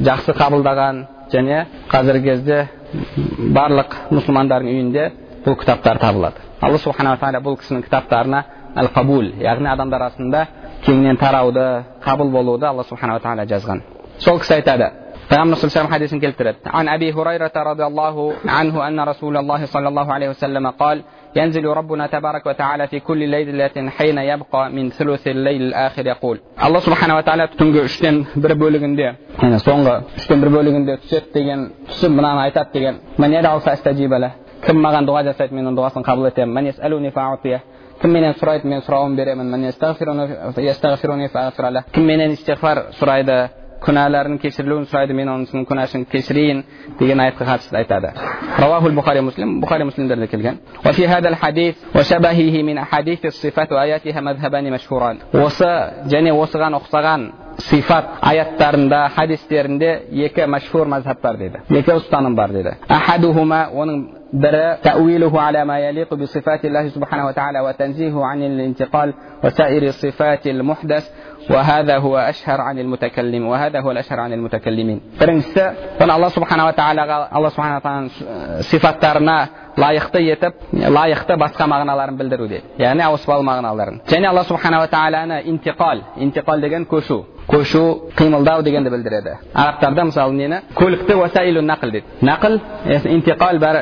жақсы қабылдаған және қазіргі кезде барлық мұсылмандардың үйінде бұл кітаптар табылады. Алла субханала тағала бұл кісінің кітаптарына әл қабул яғни адамдар арасында кеңінен тарауды қабыл болуды алла субханала тағала жазған. Сол кісі айтады пайғамбар саллаллаху хадисін келтіреді عن أبي هريرة رضي الله عنه أن رسول الله صلى الله عليه وسلم قال ينزل ربنا تبارك وتعالى في كل ليلة حين يبقى من ثلث الليل الآخر يقول الله سبحانه وتعالى түнгі үштен бір бөлігінде яғни соңғы үштен бір бөлігінде түседі деген түсіп мынаны айтады деген кім маған дұға жасайды мен оның дұғасын қабыл етемін кім менен сұрайды мен сұрауын беремін кім менен истиғфар сұрайды күнәларын кешірілуін сұрайды мен оның күнәсін кешірейін деген аятқа қатысты айтады равахул бухари муслим бухари муслимдерде келген وفي هذا الحديث وشبهه من أحاديث الصفات وآياتها مذهبان مشهوران осы және осыған ұқсаған сифат аяттарында хадистерінде екі мәшһүр мазхаб бар дейді екі ұстаным бар дейді ахадухума оның бірі تأويله على ما يليق بصفات الله سبحانه وتعالى وتنزيهه عن الانتقال وسائر الصفات المحدث وهذا هو أشهر عن المتكلم وهذا هو الأشهر عن المتكلمين. فرنسا فن الله سبحانه وتعالى الله سبحانه وتعالى صفات ترنا لا يخطي يتب لا يخطي بس كما غنى لارن يعني أو سبال ما يعني الله سبحانه وتعالى أنا انتقال انتقال دي كوشو. كوشو قيم الضاو دي دي بلدرو دي عرب تردى مسال نينا كولكت وسائل النقل دي. نقل انتقال بار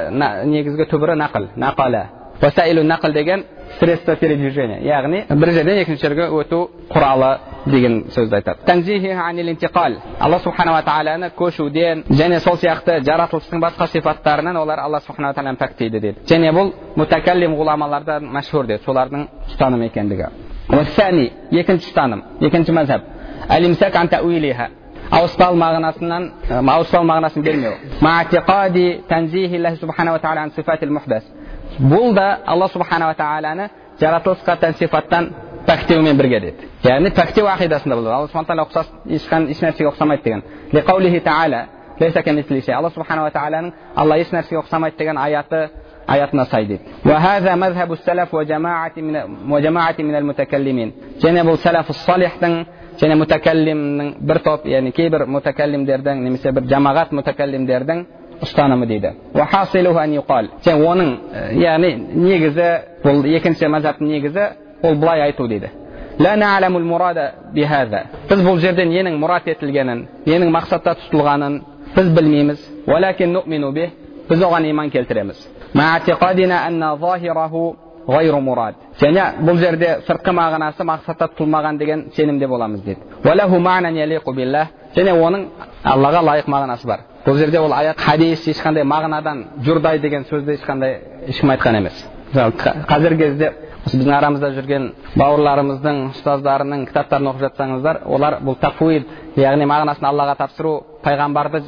نيكزغة تبرا نقل نقل وسائل النقل دي средство передвижения. Яғни бір жерден екінші жерге өту құралы деген сөзді айтады. Алла субханала тағаланы көшуден және сол сияқты жаратылыстың басқа сипаттарынан олар алла субханала тағаланы пәктейді деді және бұл мутакаллим ғұламалардан мәшһүр деді солардың ұстанымы екендігі. Екінші ұстаным екінші мазхаб ауыспалы мағынасынан ауыспалы мағынасын бермеу. Бұл да алла субханала тағаланы жаратылысқа тән сипаттан пәктеумен бірге деді яғни пәктеу ақидасында бұл алла субхан тағала ұқсас ешнәрсеге ұқсамайды деген алла субханала тағаланың алла ешнәрсеге ұқсамайды деген аяты аятына сай дейді және бұл сәләф салихтың және мутакаллимнің бір топ яғни кейбір мутакаллимдердің немесе бір жамағат мутакаллимдердің ұстанымы дейді. Және оның яғни негізі бұл екінші мазхабтың негізі ол былай айту дейді. Біз бұл жерде ненің мұрат етілгенін ненің мақсатта тұтылғанын біз білмейміз. Біз оған иман келтіреміз. Және бұл жерде сыртқы мағынасы мақсатта тұтылмаған деген сенімде боламыз дейді. Және оның аллаға лайық мағынасы бар. Бұл жерде ол аят хадис ешқандай мағынадан жұрдай деген сөзді ешқандай ешкім айтқан емес. Қазіргі кезде біздің арамызда жүрген бауырларымыздың ұстаздарының кітаптарын оқып жатсаңыздар олар бұл тафуид яғни мағынасын аллаға тапсыру пайғамбарды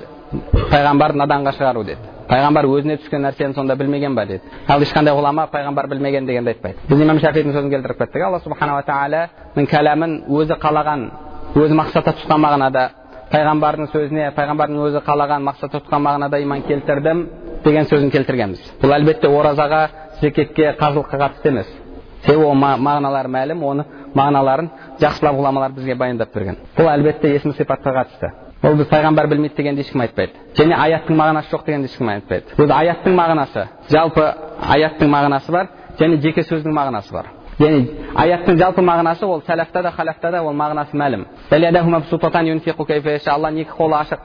пайғамбарды наданға шығару деді. Пайғамбар өзіне түскен нәрсені сонда білмеген ба деді. Ал ешқандай ғұлама пайғамбар білмеген дегенді айтпайды. Біз имам шафидің сөзін келтіріп кеттік. Алла субханала тағаланың кәләмін өзі қалаған өзі мақсатта тұтқан мағынада пайғамбардың сөзіне пайғамбардың өзі қалаған мақсатта тұтқан мағынада иман келтірдім деген сөзін келтіргенбіз бұл әлбетте оразаға зекетке қазылыққа қатысты емес себебі ол мағыналары мәлім оны мағыналарын жақсылап ғұламалар бізге баяндап берген бұл әлбетте есім сипатқа қатысты ол біз пайғамбар білмейді дегенді ешкім айтпайды және аяттың мағынасы жоқ дегенді ешкім айтпайды өзі аяттың мағынасы жалпы аяттың мағынасы бар және жеке сөздің мағынасы бар яғни аяттың жалпы мағынасы ол сәләфта да халафта да ол мағынасы мәлім алла екі қолы ашық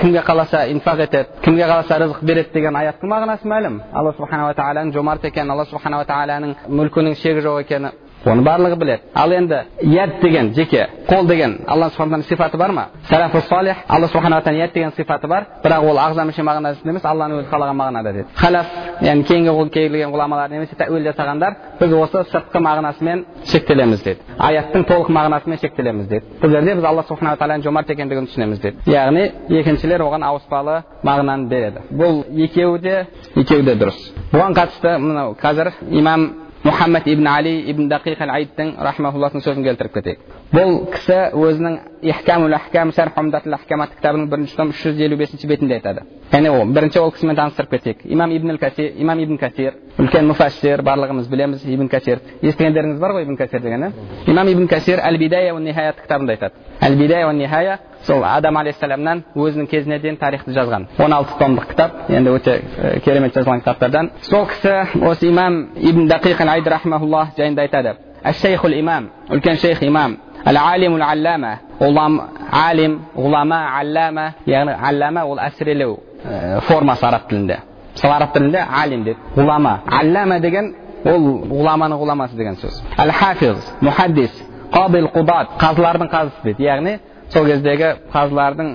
кімге қаласа инфақ етеді кімге қаласа рызық береді деген аяттың мағынасы мәлім алла субханала тағаланың жомарт екенін алла субханала тағаланың мүлкінің шегі жоқ екені оны барлығы біледі ал енді яд деген жеке қол деген алла субхан сипаты бар ма сәләфу салих алла субханала яд деген сипаты бар бірақ ол ағза мүше мағынасында емес алланың өзі қалаған мағынада деді халаф яғни кейінгі келген ғұламалар немесе тәуил жасағандар біз осы сыртқы мағынасымен шектелеміз деді аяттың толық мағынасымен шектелеміз деді бұл жерде біз алла субханала тағаланың жомарт екендігін түсінеміз деді яғни екіншілер оған ауыспалы мағынаны береді бұл екеуі де екеуі де дұрыс бұған қатысты мынау қазір имам мұхаммад ибн али ибн дақиқ әл айттың рахмауллахтың сөзін келтіріп кетейік бұл кісі өзінің ихкамул ахкам ахкамат кітабының бірінші том үш жүз елу бесінші бетінде айтады яғни ол бірінші ол кісімен таныстырып кетейік имам ибн касир имам ибн касир үлкен муфассир барлығымыз білеміз ибн касир естігендеріңіз бар ғой ибн касир деген иә имам ибн касир әл бидая нихая кітабында айтады әл бидая нихая сол адам алейхисаламнан өзінің кезіне дейін тарихты жазған. он алты томдық кітап енді өте керемет жазылған кітаптардан. Сол кісі осы имам ибн дақиқ әл айд рахмауллах жайында айтады. Шейхул имам үлкен шейх имам. Әл алимул аллама ғұлам алим ғұлама аллама яғни аллама ол әсірелеу формасы араб тілінде. Мысалы араб тілінде алим деп. Ғұлама аллама деген ол ғұламаның ғұламасы деген сөз. Әл хафиз мұхаддис қабил құдат қазылардың қазысы дейді. Яғни сол кездегі қазылардың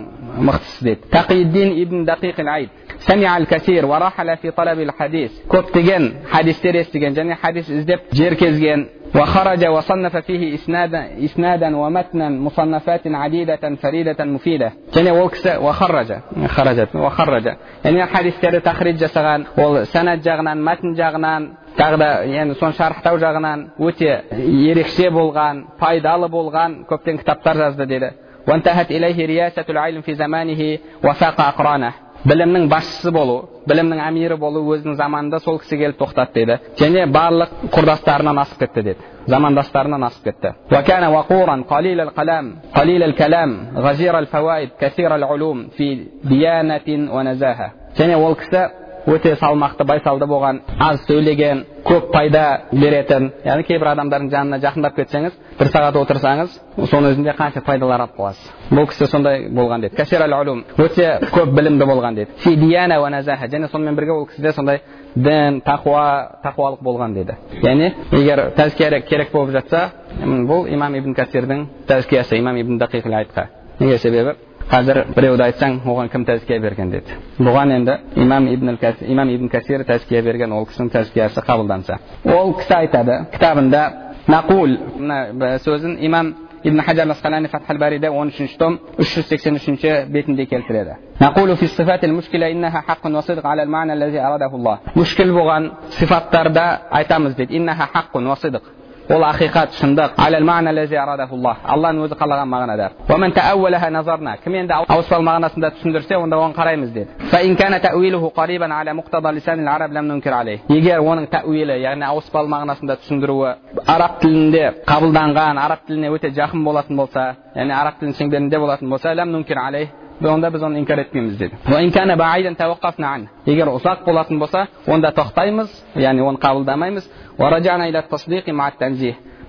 мықтысы дейді тақиддин ибн дақиқ айд سمع الكثير ورحل في طلب الحديث көптеген хадистер естіген және хадис іздеп жер кезген وخرج وصنف فيه إسنادا إسنادا ومتنا مصنفات عديدة فريدة مفيدة және ол кісі وخرج خرجت وخرج яғни хадистерді тахрид жасаған ол санат жағынан мәтін жағынан тағы да енді соны шарықтау жағынан өте ерекше болған пайдалы болған көптеген кітаптар жазды деді وانتهت إليه رياسة العلم في زمانه وفاق أقرانه білімнің басшысы болу білімнің әмирі болу өзінің заманында сол кісі келіп тоқтады деді және барлық құрдастарынан асып кетті деді замандастарынан асып кетті وكان وقورا قليل القلام قليل الكلام غزير الفوائد كثير العلوم في ديانة ونزاهة және ол кісі өте салмақты байсалды болған аз сөйлеген көп пайда беретін яғни кейбір адамдардың жанына жақындап кетсеңіз бір сағат отырсаңыз соның өзінде қанша пайдалар алып қаласыз? Бұл кісі сондай болған дейді өте көп білімді болған дейді және сонымен бірге ол кісіде сондай дін тақуа тақуалық болған дейді яғни егер тәзкия керек болып жатса бұл имам ибн касирдің тәзкиясы имам ибн дақиқ айтқа неге себебі? Қазір біреуді айтсаң оған кім тәзкия берген деді бұған енді имам ибн имам ибн касир тәзкия берген ол кісінің тәзкиясы қабылданса ол кісі айтады кітабында нақул мына сөзін имам ибн хаджар асқалани фатхал бариде он үшінші том үш жүз сексен үшінші бетінде келтіреді мүшкіл болған сифаттарда айтамыз дейді ол ақиқат шындық. Алланың өзі қалаған мағынада. Кім енді ауыспалы мағынасында түсіндірсе онда оған қараймыз деді. Егер оның тәуилі яғни ауыспалы мағынасында түсіндіруі араб тілінде қабылданған араб тіліне өте жақын болатын болса яғни араб тілінің шеңберінде болатын болса онда біз оны инкар етпейміз деді егер ұзақ болатын болса онда тоқтаймыз яғни оны қабылдамаймыз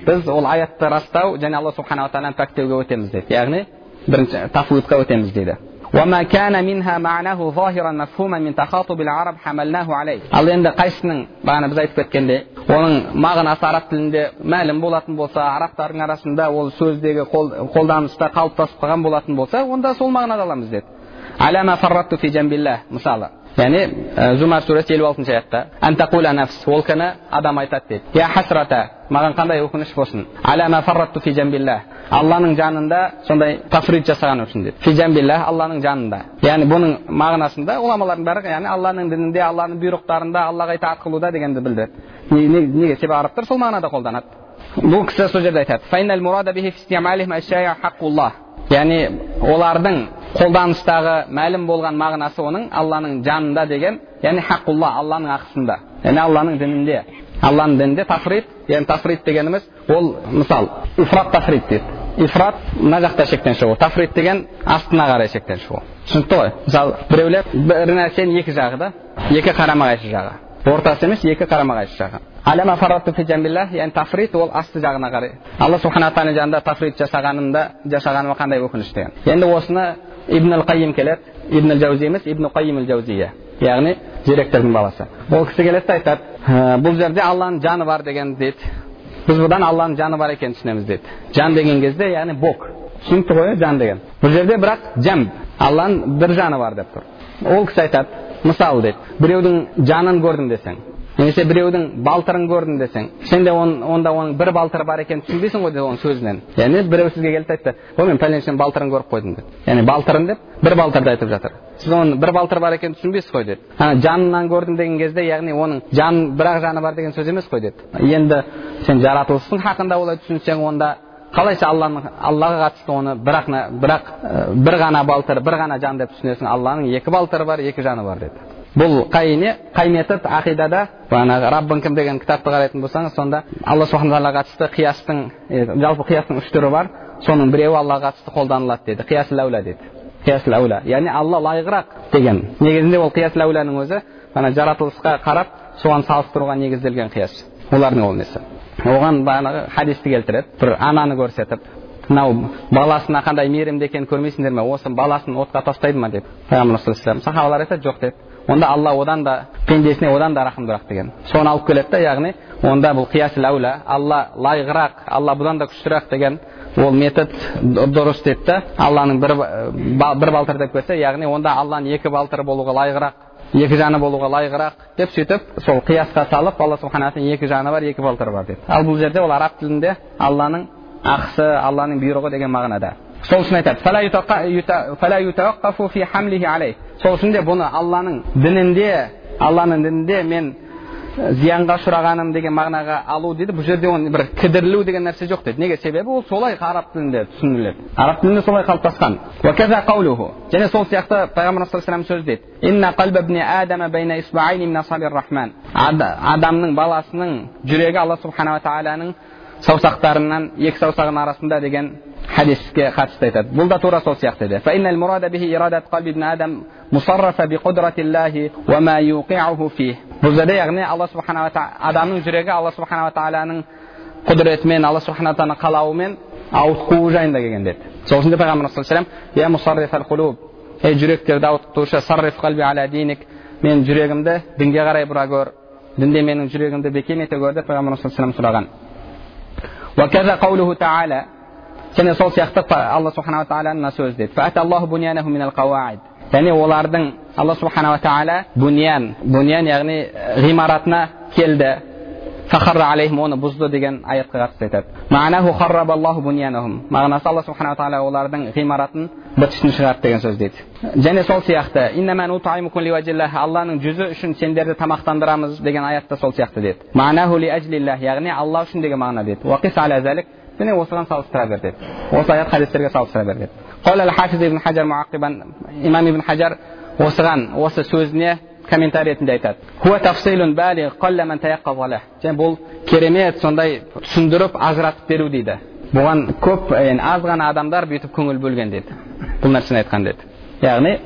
біз ол аятты растау және алла субханала тағаланы пәктеуге өтеміз деді яғни бірінші тафуидқа өтеміз дейді وما كان منها معناه ظاهرا مفهوما من تخاطب العرب حملناه عليه ал енді қайсысының бағана біз айтып кеткендей оның мағынасы араб тілінде мәлім болатын болса арабтардың арасында ол сөздегі қолданыста қалыптасып қалған болатын болса онда сол мағынада аламыз деді мысалы яғни зумар сүресі елу алтыншы аятта ол күні адам айтады дейді я хасрата маған қандай өкініш болсын алланың жанында сондай тафрид жасаған үшін деді фижамбилля алланың жанында яғни бұның мағынасында ғұламалардың бәрі яғни алланың дінінде алланың бұйрықтарында аллаға итаат қылуда дегенді білдіреді неге себебі арабтар сол мағынада қолданады бұл кісі сол жерде айтады яғни олардың қолданыстағы мәлім болған мағынасы оның алланың жанында деген яғни хақулла алланың ақысында яғни алланың дінінде алланың дінінде тафрид яғни тафрид дегеніміз ол мысал ифрат тафрид дейді ифрат мына жақта шектен шығу тафрид деген астына қарай шектен шығу түсінікті ғой мысалы біреулер бір нәрсенің екі жағы да екі қарама қайшы жағы ортасы емес екі қарама қайшы жағы яғни тафрит ол асты жағына қарай алла субхана тағала жанында тафрит жасағанымда жасағаныма қандай өкініш деген енді осыны ибн ал қайим келеді ибн жаузи емес ибн қайим ал жаузия яғни директордың баласы ол кісі келеді да айтады бұл жерде алланың жаны бар деген дейді біз бұдан алланың жаны бар екенін түсінеміз дейді жан деген кезде яғни бог түсінікті ғой жан деген бұл жерде бірақ жәм алланың бір жаны бар деп тұр ол кісі айтады мысалы дейді біреудің жанын көрдім десең немесе біреудің балтырын көрдім десең сен де онда оның бір балтыры бар екенін түсінбейсің ғой оның сөзінен. Яғни біреу сізге келді айтты ой мен пәленшенің балтырын көріп қойдым деп. Яғни балтырын деп бір балтырды айтып жатыр. Сіз оның бір балтыры бар екенін түсінбейсіз ғой деді. Жанынан көрдім деген кезде яғни оның жан бір ақ жаны бар деген сөз емес қой деді. Енді сен жаратылыстың хақында олай түсінсең онда қалайша алланың аллаға қатысты оны бірақ бірақ бір ғана балтыр бір ғана жан деп түсінесің? Алланың екі балтыры бар екі жаны бар деді. Бұл қай не қай метод ақидада бағанағы раббың кім деген кітапты қарайтын болсаңыз сонда алла субхана тағалаға қатысты қиястың жалпы қиястың үш түрі бар. Соның біреуі аллаға қатысты қолданылады деді қиясыл әуля деді қиясыл әуля яғни алла лайығырақ деген. Негізінде ол қиясыл әуляның өзі ана жаратылысқа қарап соған салыстыруға негізделген қияс. Олардың ол несі. Оған бағанағы хадисті келтіреді. Бір ананы көрсетіп мынау баласына қандай мейірімді екенін көрмейсіңдер ме? Осы баласын отқа тастайды ма? деп пайғамбар сахабалар айтады. Жоқ деп. Онда алла одан да пендесіне одан да рахымдырақ деген соны алып келеді да яғни онда бұл қиясыл әуля алла лайығырақ алла бұдан да күштірек деген ол метод дұрыс деді да алланың бір, бір балтыр деп келсе яғни онда алланың екі балтыры болуға лайығырақ екі жаны болуға лайығырақ деп сөйтіп сол қиясқа салып алла субхана екі жаны бар екі балтыры бар деді ал бұл жерде ол араб тілінде алланың ақысы алланың бұйрығы деген мағынада сол үшін айтады сол үшін де бұны алланың дінінде алланың дінінде мен зиянға ұшырағаным деген мағынаға алу дейді. Бұл жерде оны бір кідірілу деген нәрсе жоқ дейді. Неге? Себебі ол солай араб тілінде түсініледі. Араб тілінде солай қалыптасқан. Және сол сияқты пайғамбар саллаллаху сөз дейді. Адамның баласының жүрегі алла субханала тағаланың саусақтарынан екі саусағының арасында деген хадиске қатысты айтады бұл да тура сол сияқты еді бұл жерде яғни алла субханала адамның жүрегі алла субханала тағаланың құдіретімен алла субхана тағаланың қалауымен ауытқуы жайында келген деді сол үшін де пайғамбар ей жүректерді ауытқытушы мен жүрегімді дінге қарай бұра көр дінде менің жүрегімді бекем ете көр деп пайғамбар сұраған және сол сияқты алла субханала тағала мына сөз деді және олардың алла субханала тағала бунян бунян яғни ғимаратына келді. Оны бұзды деген аятқа қатысты айтады. Мағынасы алла субханала тағала олардың ғимаратын быт шығарды деген сөз дейді. Және сол сияқты алланың жүзі үшін сендерді тамақтандырамыз деген аятта сол сияқты деді яғни алла үшін деген мағына деді және осыған салыстыра бер деді осы аят хадистерге салыстыра бер деді имам ибн хажар осыған осы сөзіне комментарий ретінде айтады және бұл керемет сондай түсіндіріп ажыратып беру дейді бұған көп аз ғана адамдар бүйтіп көңіл бөлген деді бұл нәрсені айтқан деді яғни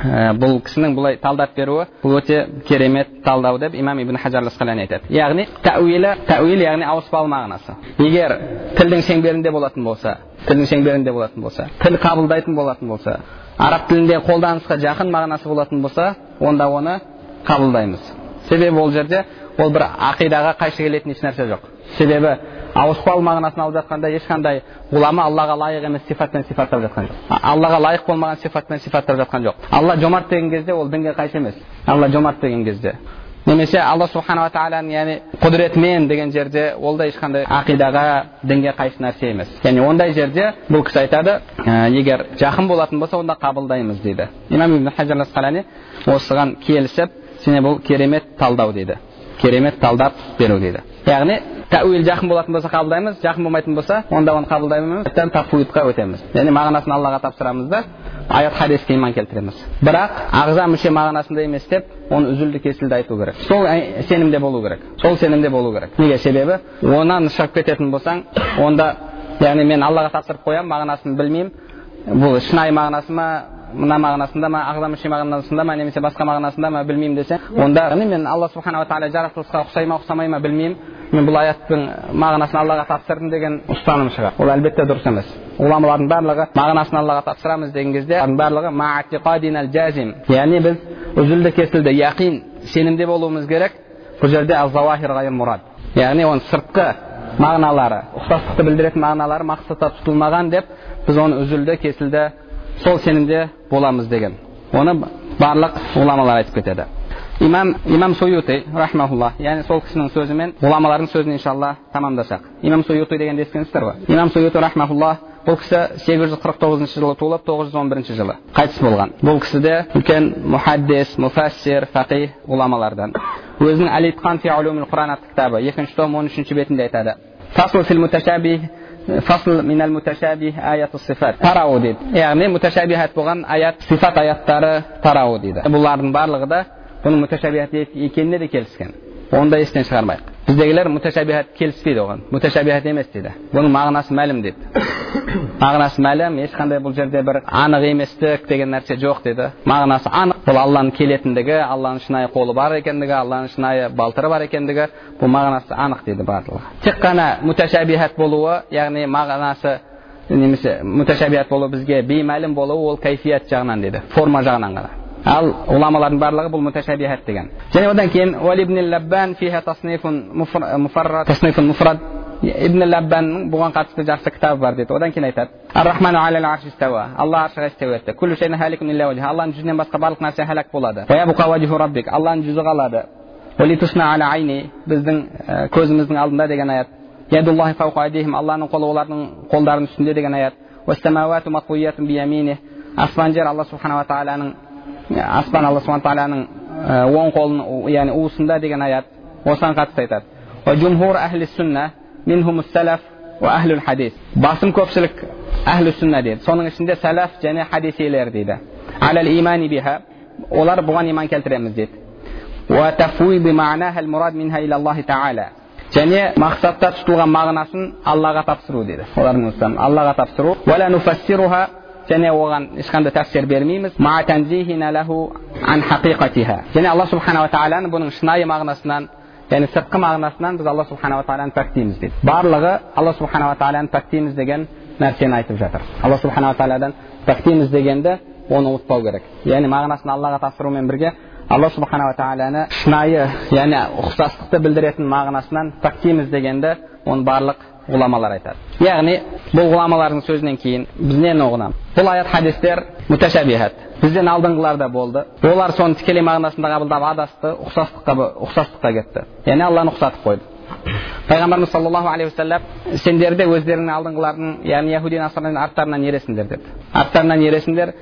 ә, бұл кісінің бұлай талдап беруі бұл өте керемет талдау деп имам ибн хажар айтады. Яғни тәуилі тәуил яғни ауыспалы мағынасы егер тілдің шеңберінде болатын болса тілдің шеңберінде болатын болса тіл қабылдайтын болатын болса араб тілінде қолданысқа жақын мағынасы болатын болса онда оны қабылдаймыз. Себебі ол жерде ол бір ақидаға қайшы келетін ешнәрсе жоқ. Себебі ауыспалы мағынасын алып жатқанда ешқандай ғұлама аллаға лайық емес сипатпен сипаттап жатқан жоқ. Аллаға лайық болмаған сипатпен сипаттап жатқан жоқ. Алла жомарт деген кезде ол дінге қайшы емес. Алла жомарт деген кезде. Немесе алла субханала тағаланың яғни құдіретімен деген жерде ол да ешқандай ақидаға дінге қайшы нәрсе емес. Яғни ондай жерде бұл кісі айтады ә, егер жақын болатын болса онда қабылдаймыз дейді. Имам ибн хажар осыған келісіп және бұл керемет талдау дейді. Керемет талдап беру дейді. Яғни тәуил жақын болатын болса қабылдаймыз жақын болмайтын болса онда оны қабылдаймыз өтеміз яғни мағынасын аллаға тапсырамыз да аят хадиске иман келтіреміз бірақ ағза мүше мағынасында емес деп оны үзілді кесілді айту керек сол сенімде болу керек сол сенімде болу керек неге себебі онан шығып кететін болсаң онда яғни мен аллаға тапсырып қоямын мағынасын білмеймін бұл шынайы мағынасы ма мына мағынасында ма ағза мүше мағынасында ма немесе басқа мағынасында ма білмеймін десе онда мен алла субханала тағала жаратылысқа ұқсай ма ұқсамай ма білмеймін. Мен бұл аяттың мағынасын аллаға тапсырдым деген ұстаным шығар. Ол әлбетте дұрыс емес. Ғұламалардың барлығы мағынасын аллаға тапсырамыз деген кезде барлығы яғни біз үзілді кесілді яқин сенімде болуымыз керек. Бұл жерде яғни оның сыртқы мағыналары ұқсастықты білдіретін мағыналары мақсатта тұтылмаған деп біз оны үзілді кесілді сол сенімде боламыз деген. Оны барлық ғұламалар айтып кетеді. Имам имам суюти рахмаулла яғни сол кісінің сөзімен ғұламалардың сөзін иншалла тамамдасақ. Имам суюти дегенді естігенсіздер ғой. Имам суюти рахмаулла бұл кісі сегіз жүз қырық тоғызыншы жылы туылып тоғыз жүз он бірінші жылы қайтыс болған. Бұл кісі де үлкен мұхаддис муфассир фақи ғұламалардан өзінің әл итқан құран атты кітабы екінші том он үшінші бетінде айтады. Фасл минал муташабих аят сифат тарау дейді яғни муташабихат болған аят сифат аяттары тарауы дейді бұлардың барлығы да бұның муташабихат екеніне де келіскен оны да естен шығармайық біздегілер муташабихат келіспейді оған муташабихат емес дейді бұның мағынасы мәлім дейді мағынасы мәлім ешқандай бұл жерде бір анық еместік деген нәрсе жоқ деді мағынасы анық бұл алланың келетіндігі алланың шынайы қолы бар екендігі алланың шынайы балтыры бар екендігі бұл мағынасы анық дейді барлығы тек қана муташабихат болуы яғни мағынасы немесе муташабихат болу бізге беймәлім болуы ол кайфият жағынан дейді форма жағынан ғана ал ғұламалардың барлығы бұл муташабихат деген және одан кейін ибн лаббанның бұған қатысты жақсы кітабы бар дейді одан кейін айтады алла аршыға істеу етті алланың жүзінен басқа барлық нәрсе хәләк болады алланың жүзі қалады біздің көзіміздің алдында деген аят алланың қолы олардың қолдарының үстінде деген аят аспан жер алла субханала тағаланың аспан алла субхан тағаланың оң қолының яғни уысында деген аят осыған қатысты айтады. Басым көпшілік әхлі сүнна дейді. Соның ішінде сәләф және хадисилер дейді. Олар бұған иман келтіреміз дейді. Және мақсатта тұтылған мағынасын аллаға тапсыру дейді. Олардың аллаға тапсыру. Және оған ешқандай тәпсір бермейміз және алла субханала тағаланы бұның шынайы мағынасынан яғни сыртқы мағынасынан біз алла субханала тағаланы пәктейміз дейді барлығы алла субханала тағаланы пәктейміз деген нәрсені айтып жатыр. Алла субханала тағаладан пәктейміз дегенді оны ұмытпау керек яғни мағынасын аллаға тапсырумен бірге алла субханала тағаланы шынайы яғни ұқсастықты білдіретін мағынасынан пәктейміз дегенді оны барлық ғұламалар айтады. Яғни бұл ғұламалардың сөзінен кейін біз нені ұғынамыз бұл аят хадистер муташабихат бізден алдыңғыларда болды. Олар соны тікелей мағынасында қабылдап адасты ұқсастыққа ұқсастыққа кетті. Яғни алланы ұқсатып қойды. Пайғамбарымыз саллаллаху алейхи уассалам сендер де өздеріңнің алдыңғылардың яғни яхуди насраның арттарынан ересіңдер деді. Арттарынан ересіңдер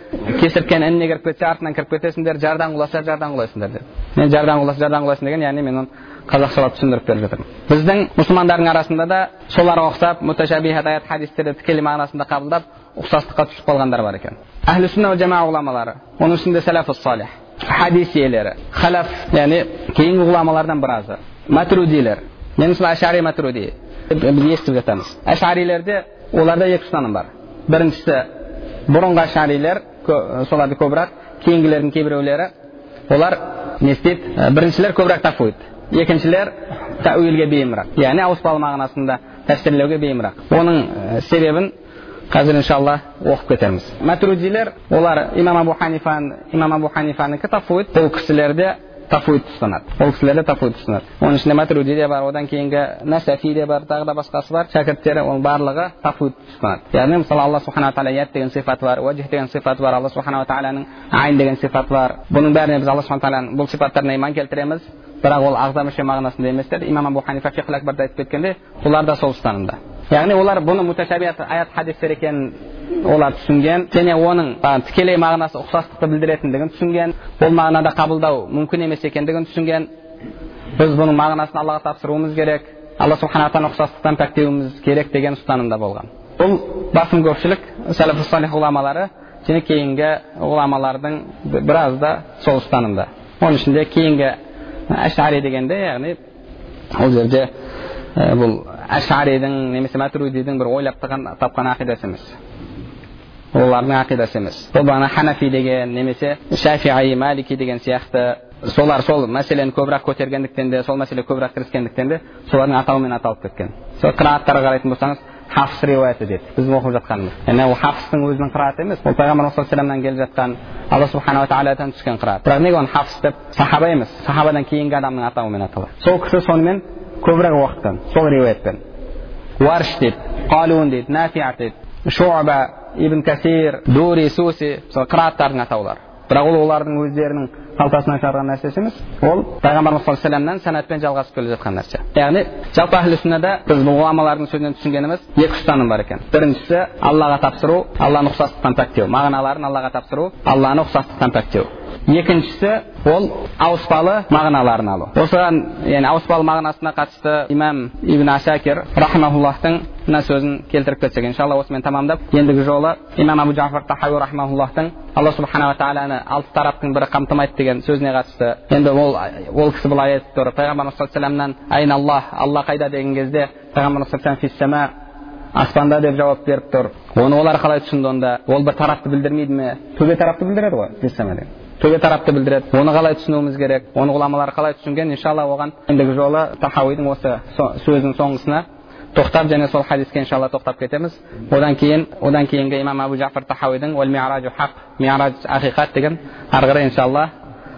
кесірткен ініне кіріп кетсе артынан кіріп кетесіңдер жардан құласа жардан құлайсыңдар деді. Мен жардан құласа жардан құлайсың деген яғни мен оны қазақшалап түсіндіріп беріп жатырмын біздің мұсылмандардың арасында да соларға ұқсап муташабихат аят хадистерді тікелей мағынасында қабылдап ұқсастыққа түсіп қалғандар бар екен әхлі сүнна жама ғұламалары оның ішінде сәләфу салих хадис иелері халаф яғни кейінгі ғұламалардан біразы матрудилер мен мысалы әшари матруди біз естіп жатамыз әшарилерде оларда екі ұстаным бар біріншісі бұрынғы әшарилер соларды көбірек кейінгілердің кейбіреулері олар не істейді біріншілер көбірек тафуид екіншілер тәуилге бейімірақ яғни ауыспалы мағынасында тәпсірлеуге бейімірақ оның себебін қазір иншалла оқып кетерміз. Мәтрудилер олар имам абу ханифан имам абу ханифанікі тафуид. Бұл кісілерде тафуид ұстанады. Ол кісілерде тафуид ұстанады. Оның ішінде матруди де бар одан кейінгі насафи де бар тағы да басқасы бар шәкірттері оның барлығы тафуид ұстанады. Яғни мысалы алла субханала тағала яд деген сипаты бар уәжих деген сипаты бар алла субханала тағаланың айн деген сипаты бар. Бұның бәріне біз алла субхана тағаланың бұл сипаттарына иман келтіреміз. Бірақ ол ағза мүше мағынасында емес деді имам абу ханифа фихл акбарда айтып кеткенде олар да сол ұстанымда яғни олар бұны муташабият аят хадистер екенін олар түсінген және оның тікелей мағынасы ұқсастықты білдіретіндігін түсінген ол мағынада қабылдау мүмкін емес екендігін түсінген біз бұның мағынасын аллаға тапсыруымыз керек алла субхана тағала ұқсастықтан пәктеуіміз керек деген ұстанымда болған бұл басым көпшілік ғұламалары және кейінгі ғұламалардың біразы да сол ұстанымда оның ішінде кейінгі әшари дегенде яғни ол жерде бұл әшаридің немесе мәтрудидің бір ойлап тапқан ақидасы емес олардың ақидасы емес бұл бағана ханафи деген немесе шафиғи малики деген сияқты солар сол мәселені көбірек көтергендіктен де сол мәселе көбірек кіріскендіктен де солардың атауымен аталып кеткен сол қырағаттарға қарайтын болсаңыз хафс риуаяты деді біздің оқып жатқанымыз яғни ол хафстың өзінің қыраты емес ол пайғамбар саллаллаху келіп жатқан алла субханала тағаладан түскен қырат бірақ неге оны хафс деп сахаба емес сахабадан кейінгі адамның атауымен аталады сол кісі сонымен көбірек уақыттан сол риуаятпен уарш дейді қалун дейді нафиа дейді шуба ибн касир дури суси мысалы қыраттардың атаулары бірақ ол олардың өздерінің қалтасынан шығарған нәрсесі емес. Ол пайғамбарымыз саллаллаху алейhi сәнатпен жалғасып келе жатқан нәрсе. Яғни жалпы әхлі сүннада біз ғұламалардың сөзінен түсінгеніміз екі ұстаным бар екен. Біріншісі аллаға тапсыру алланы ұқсастықтан пәктеу. Мағыналарын аллаға тапсыру алланы ұқсастықтан пәктеу. Екіншісі ол ауыспалы мағыналарын алу. Осыған яғни ауыспалы мағынасына қатысты имам ибн асакир рахмауллахтың мына сөзін келтіріп кетсек иншалла осымен тамамдап ендігі жолы имам абу жафар тахауи рахмауллахтың алла субханала тағаланы алты тараптың бірі қамтымайды деген сөзіне қатысты. Енді ол ол кісі былай айтып тұр пайғамбарымыз саллаллаху алейхи аллах алла қайда? деген кезде пайғамбарымыз аспанда деп жауап беріп тұр. Оны олар қалай түсінді онда? Ол бір тарапты білдірмейді ме? Төбе тарапты білдіреді ғой төбе тарапты білдіреді оны қалай түсінуіміз керек оны ғұламалар қалай түсінген иншалла оған ендігі жолы тахауидің осы сөзінің соңғысына тоқтап және сол хадиске иншалла тоқтап кетеміз одан кейін одан кейінгі имам абу жафар тахауидің ақиқат деген ары қарай иншалла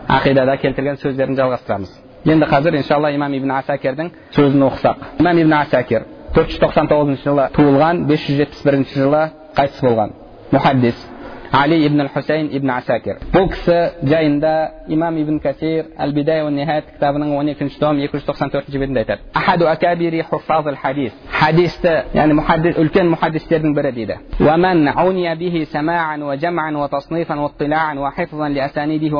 ақидада келтірген сөздерін жалғастырамыз енді қазір иншалла имам ибн асакердің сөзін оқысақ имам ибн асакер төрт жүз тоқсан тоғызыншы жылы туылған бес жүз жетпіс бірінші жылы қайтыс болған мұхаддис али ибн хусейн ибн асакир бұл кісі жайында имам ибн касир әл бидая нихаят кітабының он екінші том екі жүз тоқсан төртінші бетінде айтады ахаду акабири хуффаз хадис хадисті яғни мұхаддис үлкен мұхаддистердің бірі дейді ومن عني به سماعا وجمعا وتصنيفا واطلاعا وحفظا لأسانيده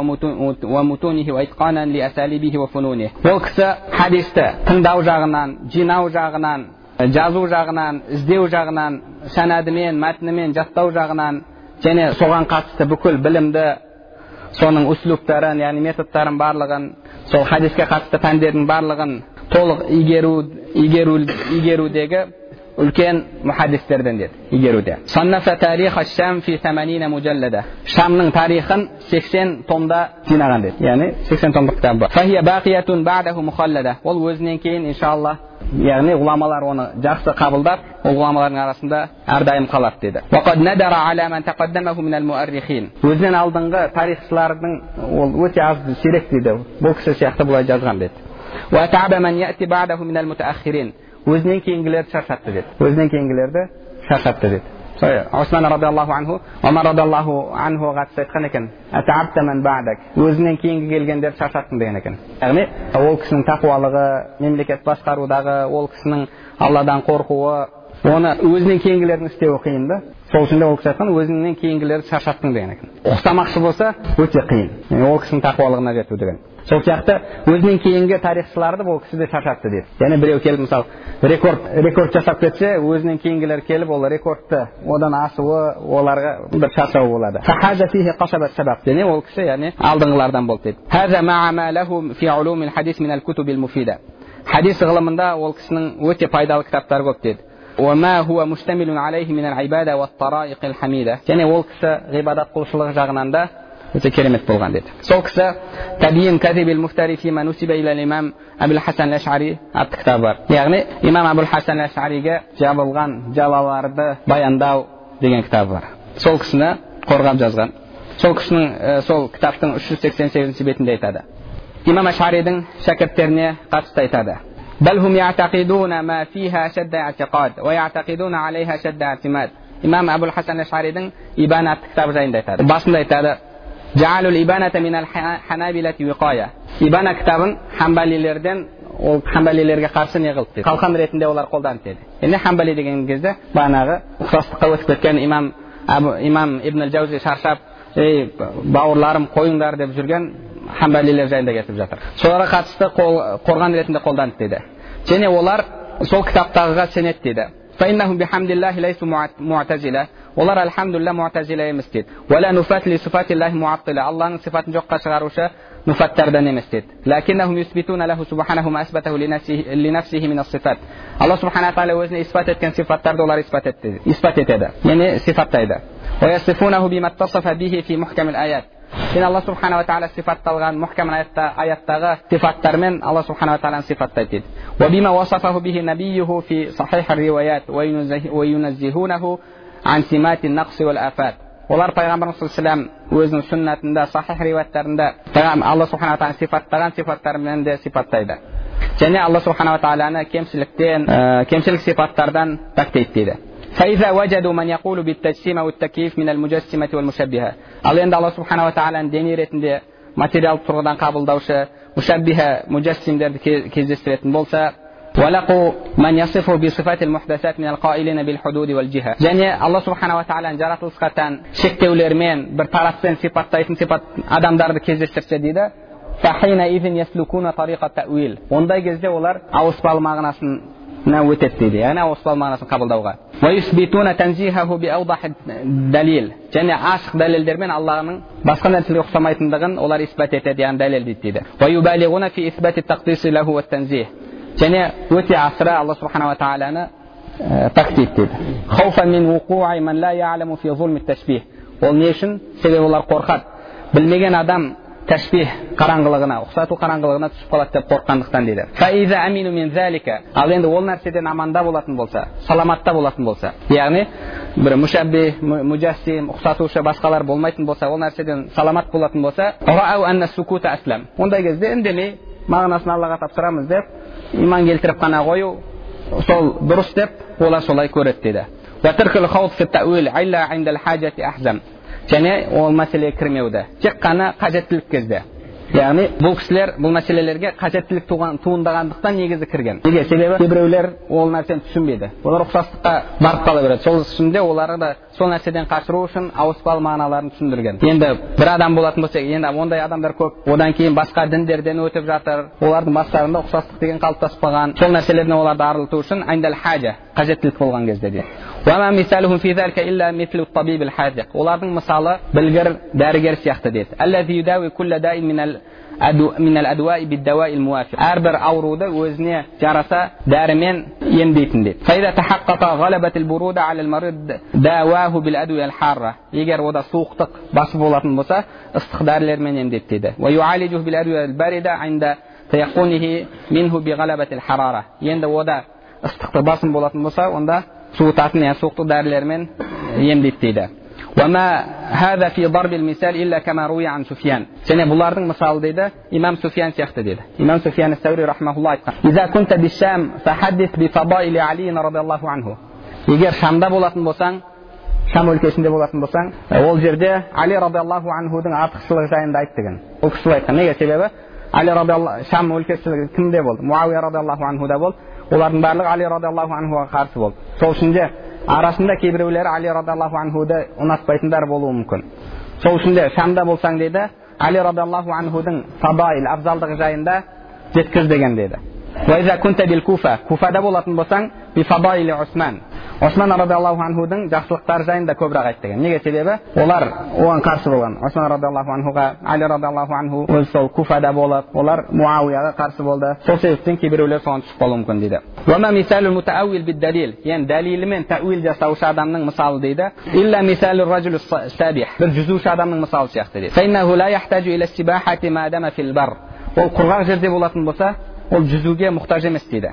ومتونه وإتقانا لأساليبه وفنونه бұл кісі хадисті тыңдау жағынан жинау жағынан жазу жағынан іздеу жағынан сәнәдімен мәтінімен жаттау жағынан және соған қатысты бүкіл білімді соның услугтарын яғни методтарын барлығын сол хадиске қатысты пәндердің барлығын толық игеру игеру игерудегі үлкен мұхаддистерден деді игеруде шамның тарихын 80 томда жинаған деді яғни 80 томдық кітабы мухаллада ол өзінен кейін иншалла яғни ғұламалар оны жақсы қабылдап ол ғұламалардың арасында әрдайым қалады деді өзінен алдыңғы тарихшылардың ол өте аз сирек дейді бұл кісі сияқты былай жазған деді өзінен кейінгілерді шаршатты деді өзінен кейінгілерді шаршатты деді осман радиаллаху анху омар радиаллаху анхуға қатысты айтқан екен өзінен кейінгі келгендерді шаршаттың деген екен яғни ол кісінің тақуалығы мемлекет басқарудағы ол кісінің алладан қорқуы оны өзінен кейінгілердің істеуі қиын да сол үшін де ол кісі айтқан өзіңнен кейінгілерді шаршаттың деген екен ұқсамақшы болса өте қиын ол кісінің тақуалығына жету деген сол сияқты өзінен кейінгі тарихшыларды бұл кісі де шаршатты дейді яғни біреу келіп мысалы рекорд рекорд жасап кетсе өзінен кейінгілер келіп ол рекордты одан асуы оларға бір шаршау болады және ол кісі яғни алдыңғылардан болды дейді хадис ғылымында ол кісінің өте пайдалы кітаптары көп деді және ол кісі ғибадат құлшылығы жағынан да өте керемет болған деді сол кісі табиин кадибил муфтари фима нусиба иля имам абул хасан лашари атты кітабы бар яғни имам абул хасан лашариге жабылған жалаларды баяндау деген кітабы бар сол кісіні қорғап жазған сол кісінің сол кітаптың үш жүз сексен сегізінші бетінде айтады имам ашаридің шәкірттеріне қатысты айтады بل هم يعتقدون ما فيها شد اعتقاد ويعتقدون عليها شد اعتماد имам әбул хасан ашаридің ибан атты кітабы жайында айтады басында айтады ибана кітабын хамбалилерден ол хамбалилерге қарсы не қылды дейді қалқан ретінде олар қолданды деді енді хамбали деген кезде бағанағы ұқсастыққа өтіп кеткен имам имам ибн жаузи шаршап ей бауырларым қойыңдар деп жүрген хамбалилер жайында кетіп жатыр соларға қатысты қорған ретінде қолданды дейді және олар сол кітаптағыға сенеді дейді فإنهم بحمد الله ليسوا معتزلة олар альхамдулилля муатазила емес дейді уәлә нуфат ли суфатиллахи муаттила алланың сифатын жоққа шығарушы нуфаттардан емес дейді ләкиннахум юсбитуна лаху субханаху ма асбатаху линафсихи мин ассифат алла субхана тағала өзіне исбат еткен сифаттарды олар исбат етеді исбат етеді яғни сифаттайды ويصفونه بما اتصف به في محكم الآيات және алла субханала тағала сипатталған мұхкам аятта, аяттағы сипаттармен алла субханала тағаланы сипаттайды дейді олар пайғамбарымыз саллаллаху өзінің сүннатында сахих риуаяттарында алла субханала тағала сипаттаған сипаттармен де сипаттайды және алла субханала тағаланы кемшіліктен кемшілік сипаттардан пәктейді дейді فإذا وجدوا من يقول بالتجسيم أو التكييف من المجسمة والمشبهة ал енді алла субханала тағаланы дене ретінде материалдық тұрғыдан қабылдаушы мушаббиха мужассимдерді кездестіретін болса және алла субханала тағаланың жаратылысқа тән шектеулермен бір тараппен сипаттайтын сипат адамдарды кездестірсе дейді ондай кезде олар ауыспалы мағынасын өтеді дейді яғни ауыспалы мағынасын қабылдауға және ашық дәлелдермен алланың басқа нәрселерге ұқсамайтындығын олар испат етеді яғни дәлелдейді дейді және өте асыра алла субханала тағаланы тактейді дейді ол не үшін себебі олар қорқады білмеген адам тәшбих қараңғылығына ұқсату қараңғылығына түсіп қалады деп қорыққандықтан дейді. Ал енді ол нәрседен аманда болатын болса саламатта болатын болса яғни бір мүшәббих мужассим ұқсатушы басқалар болмайтын болса ол нәрседен саламат болатын болса ондай кезде үндемей мағынасын аллаға тапсырамыз деп иман келтіріп қана қою сол дұрыс деп олар солай көреді дейді. Және ол мәселеге кірмеуді тек қана қажеттілік кезде яғни бұл кісілер бұл мәселелерге қажеттілік туындағандықтан негізі кірген. Неге? Себебі кейбіреулер ол нәрсені түсінбейді. Олар ұқсастыққа барып қала береді. Сол үшін де оларды да сол нәрседен қашыру үшін ауыспалы мағыналарын түсіндірген. Енді бір адам болатын болса енді ондай адамдар көп. Одан кейін басқа діндерден өтіп жатыр. Олардың бастарында ұқсастық деген қалыптасып қалған сол нәрселерден оларды арылту үшін қажеттілік болған кезде де. وما مثالهم في ذلك إلا مثل الطبيب الحاذق олардың мысалы білгір дәрігер сияқты деді الذي يداوي كل داء من من الأدواء بالدواء الموافق әрбір ауруды өзіне жараса дәрімен емдейтін деді فإذا تحقق غلبة البرودة على المريض داواه بالأدوية الحارة егер ода суықтық басып болатын болса ыстық дәрілермен емдейді дейді ويعالجه بالأدوية الباردة عند تيقنه منه بغلبة الحرارة енді ода ыстықты басым болатын болса онда суытатын иә суықтық дәрілермен емдейді дейді және бұлардың мысалы дейді имам суфиян сияқты дейді имам суфиян сәури айтқан егер шамда болатын болсаң шам өлкесінде болатын болсаң ол жерде әли радиаллаху анхудың артықшылығы жайында айт деген ол кісі солай айтқан неге себебі әли шам өлкесі кімде болды муауия радиаллаху анхуда болды олардың барлығы али радиаллаху анхуға қарсы болды сол үшін де арасында кейбіреулері али радиаллаху анхуды ұнатпайтындар болуы мүмкін сол үшін де шамда болсаң дейді али радиаллаху анхудың фадаил абзалдығы жайында жеткіз деген деді куфада болатын болсаң осман радиаллаху анхудың жақсылықтары жайында көбірек айт деген неге себебі олар оған қарсы болған осман радиаллаху анхуға али радиаллаху анху өзі сол куфада болып олар муауияға қарсы болды сол себептен кейбіреулер соған түсіп қалуы мүмкін дейді яғни дәлелімен тәуил жасаушы адамның мысалы дейді бір жүзуші адамның мысалы сияқты дейді ол құрғақ жерде болатын болса ол жүзуге мұқтаж емес дейді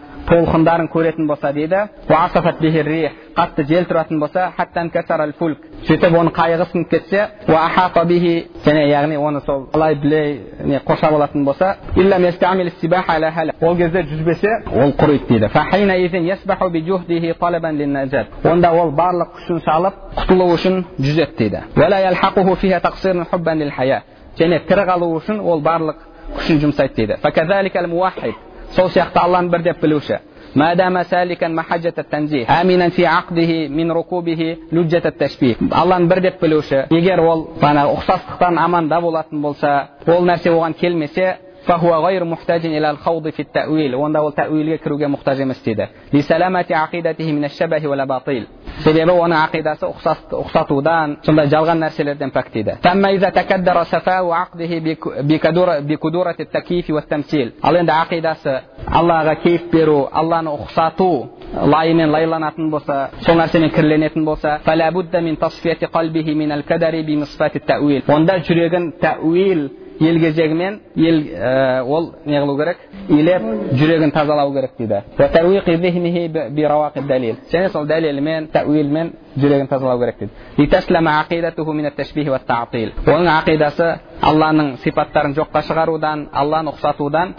толқындарын көретін болса дейді қатты жел тұратын болса сөйтіп оның қайығы сынып кетсе және яғни оны сол алай дүлей не қоршап алатын болса ол кезде жүзбесе ол құриды дейді онда ол барлық күшін салып құтылу үшін жүзеді дейді және тірі қалу үшін ол барлық күшін жұмсайды дейді сол сияқты алланы бір деп білуші. Алланы бір деп білуші. Егер ол бағанағы ұқсастықтан аманда болатын болса ол нәрсе оған келмесе فهو غير محتاج إلى الخوض في التأويل وأن ол тәуилге кіруге мұқтаж емес дейді لسلامة عقيدته من الشبه والأباطيل себебі оның ақидасы ұқсатудан сондай жалған нәрселерден пәк дейді ал енді ақидасы аллаға кейіп беру алланы ұқсату лайымен лайланатын болса сол нәрсемен кірленетін болса онда жүрегін тәуил ел кезегімен ел ә, ол не қылу керек? Илеп жүрегін тазалау керек дейді. Және сол дәлелмен тәуилмен жүрегін тазалау керек дейді. Оның ақидасы алланың сипаттарын жоққа шығарудан алланы ұқсатудан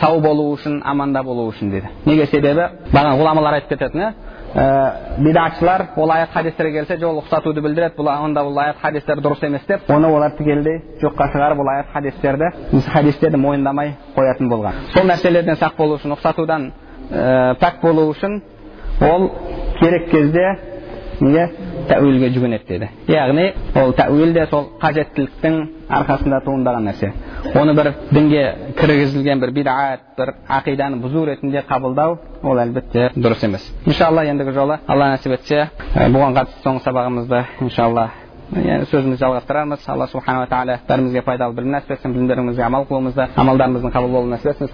сау болу үшін аманда болу үшін дейді. Неге себебі? Бағана ғұламалар айтып кететін ә, бидатшылар ол аят хадистерге келсе жоқ ұқсатуды білдіреді бұл онда бұл аят хадистер дұрыс емес деп оны олар түгелдей жоққа шығарып ол аят хадистерді хадистерді мойындамай қоятын болған сол нәрселерден сақ болу үшін ұқсатудан ә, болу үшін ол керек кезде неге тәуилге жүгінеді деді яғни ол тәуил де сол қажеттіліктің арқасында туындаған нәрсе оны бір дінге кіргізілген бір бидағат бір ақиданы бұзу ретінде қабылдау ол әлбетте дұрыс емес иншалла ендігі жолы алла нәсіп етсе бұған қатысты соңғы сабағымызды иншалла сөзімізді жалғастырамыз алла субханала тағала бәрімізге пайдалы білім нәсіп етсін білімдерімізге амал қылуымызды амалдарымыздың қабыл болуын нәсіп етсін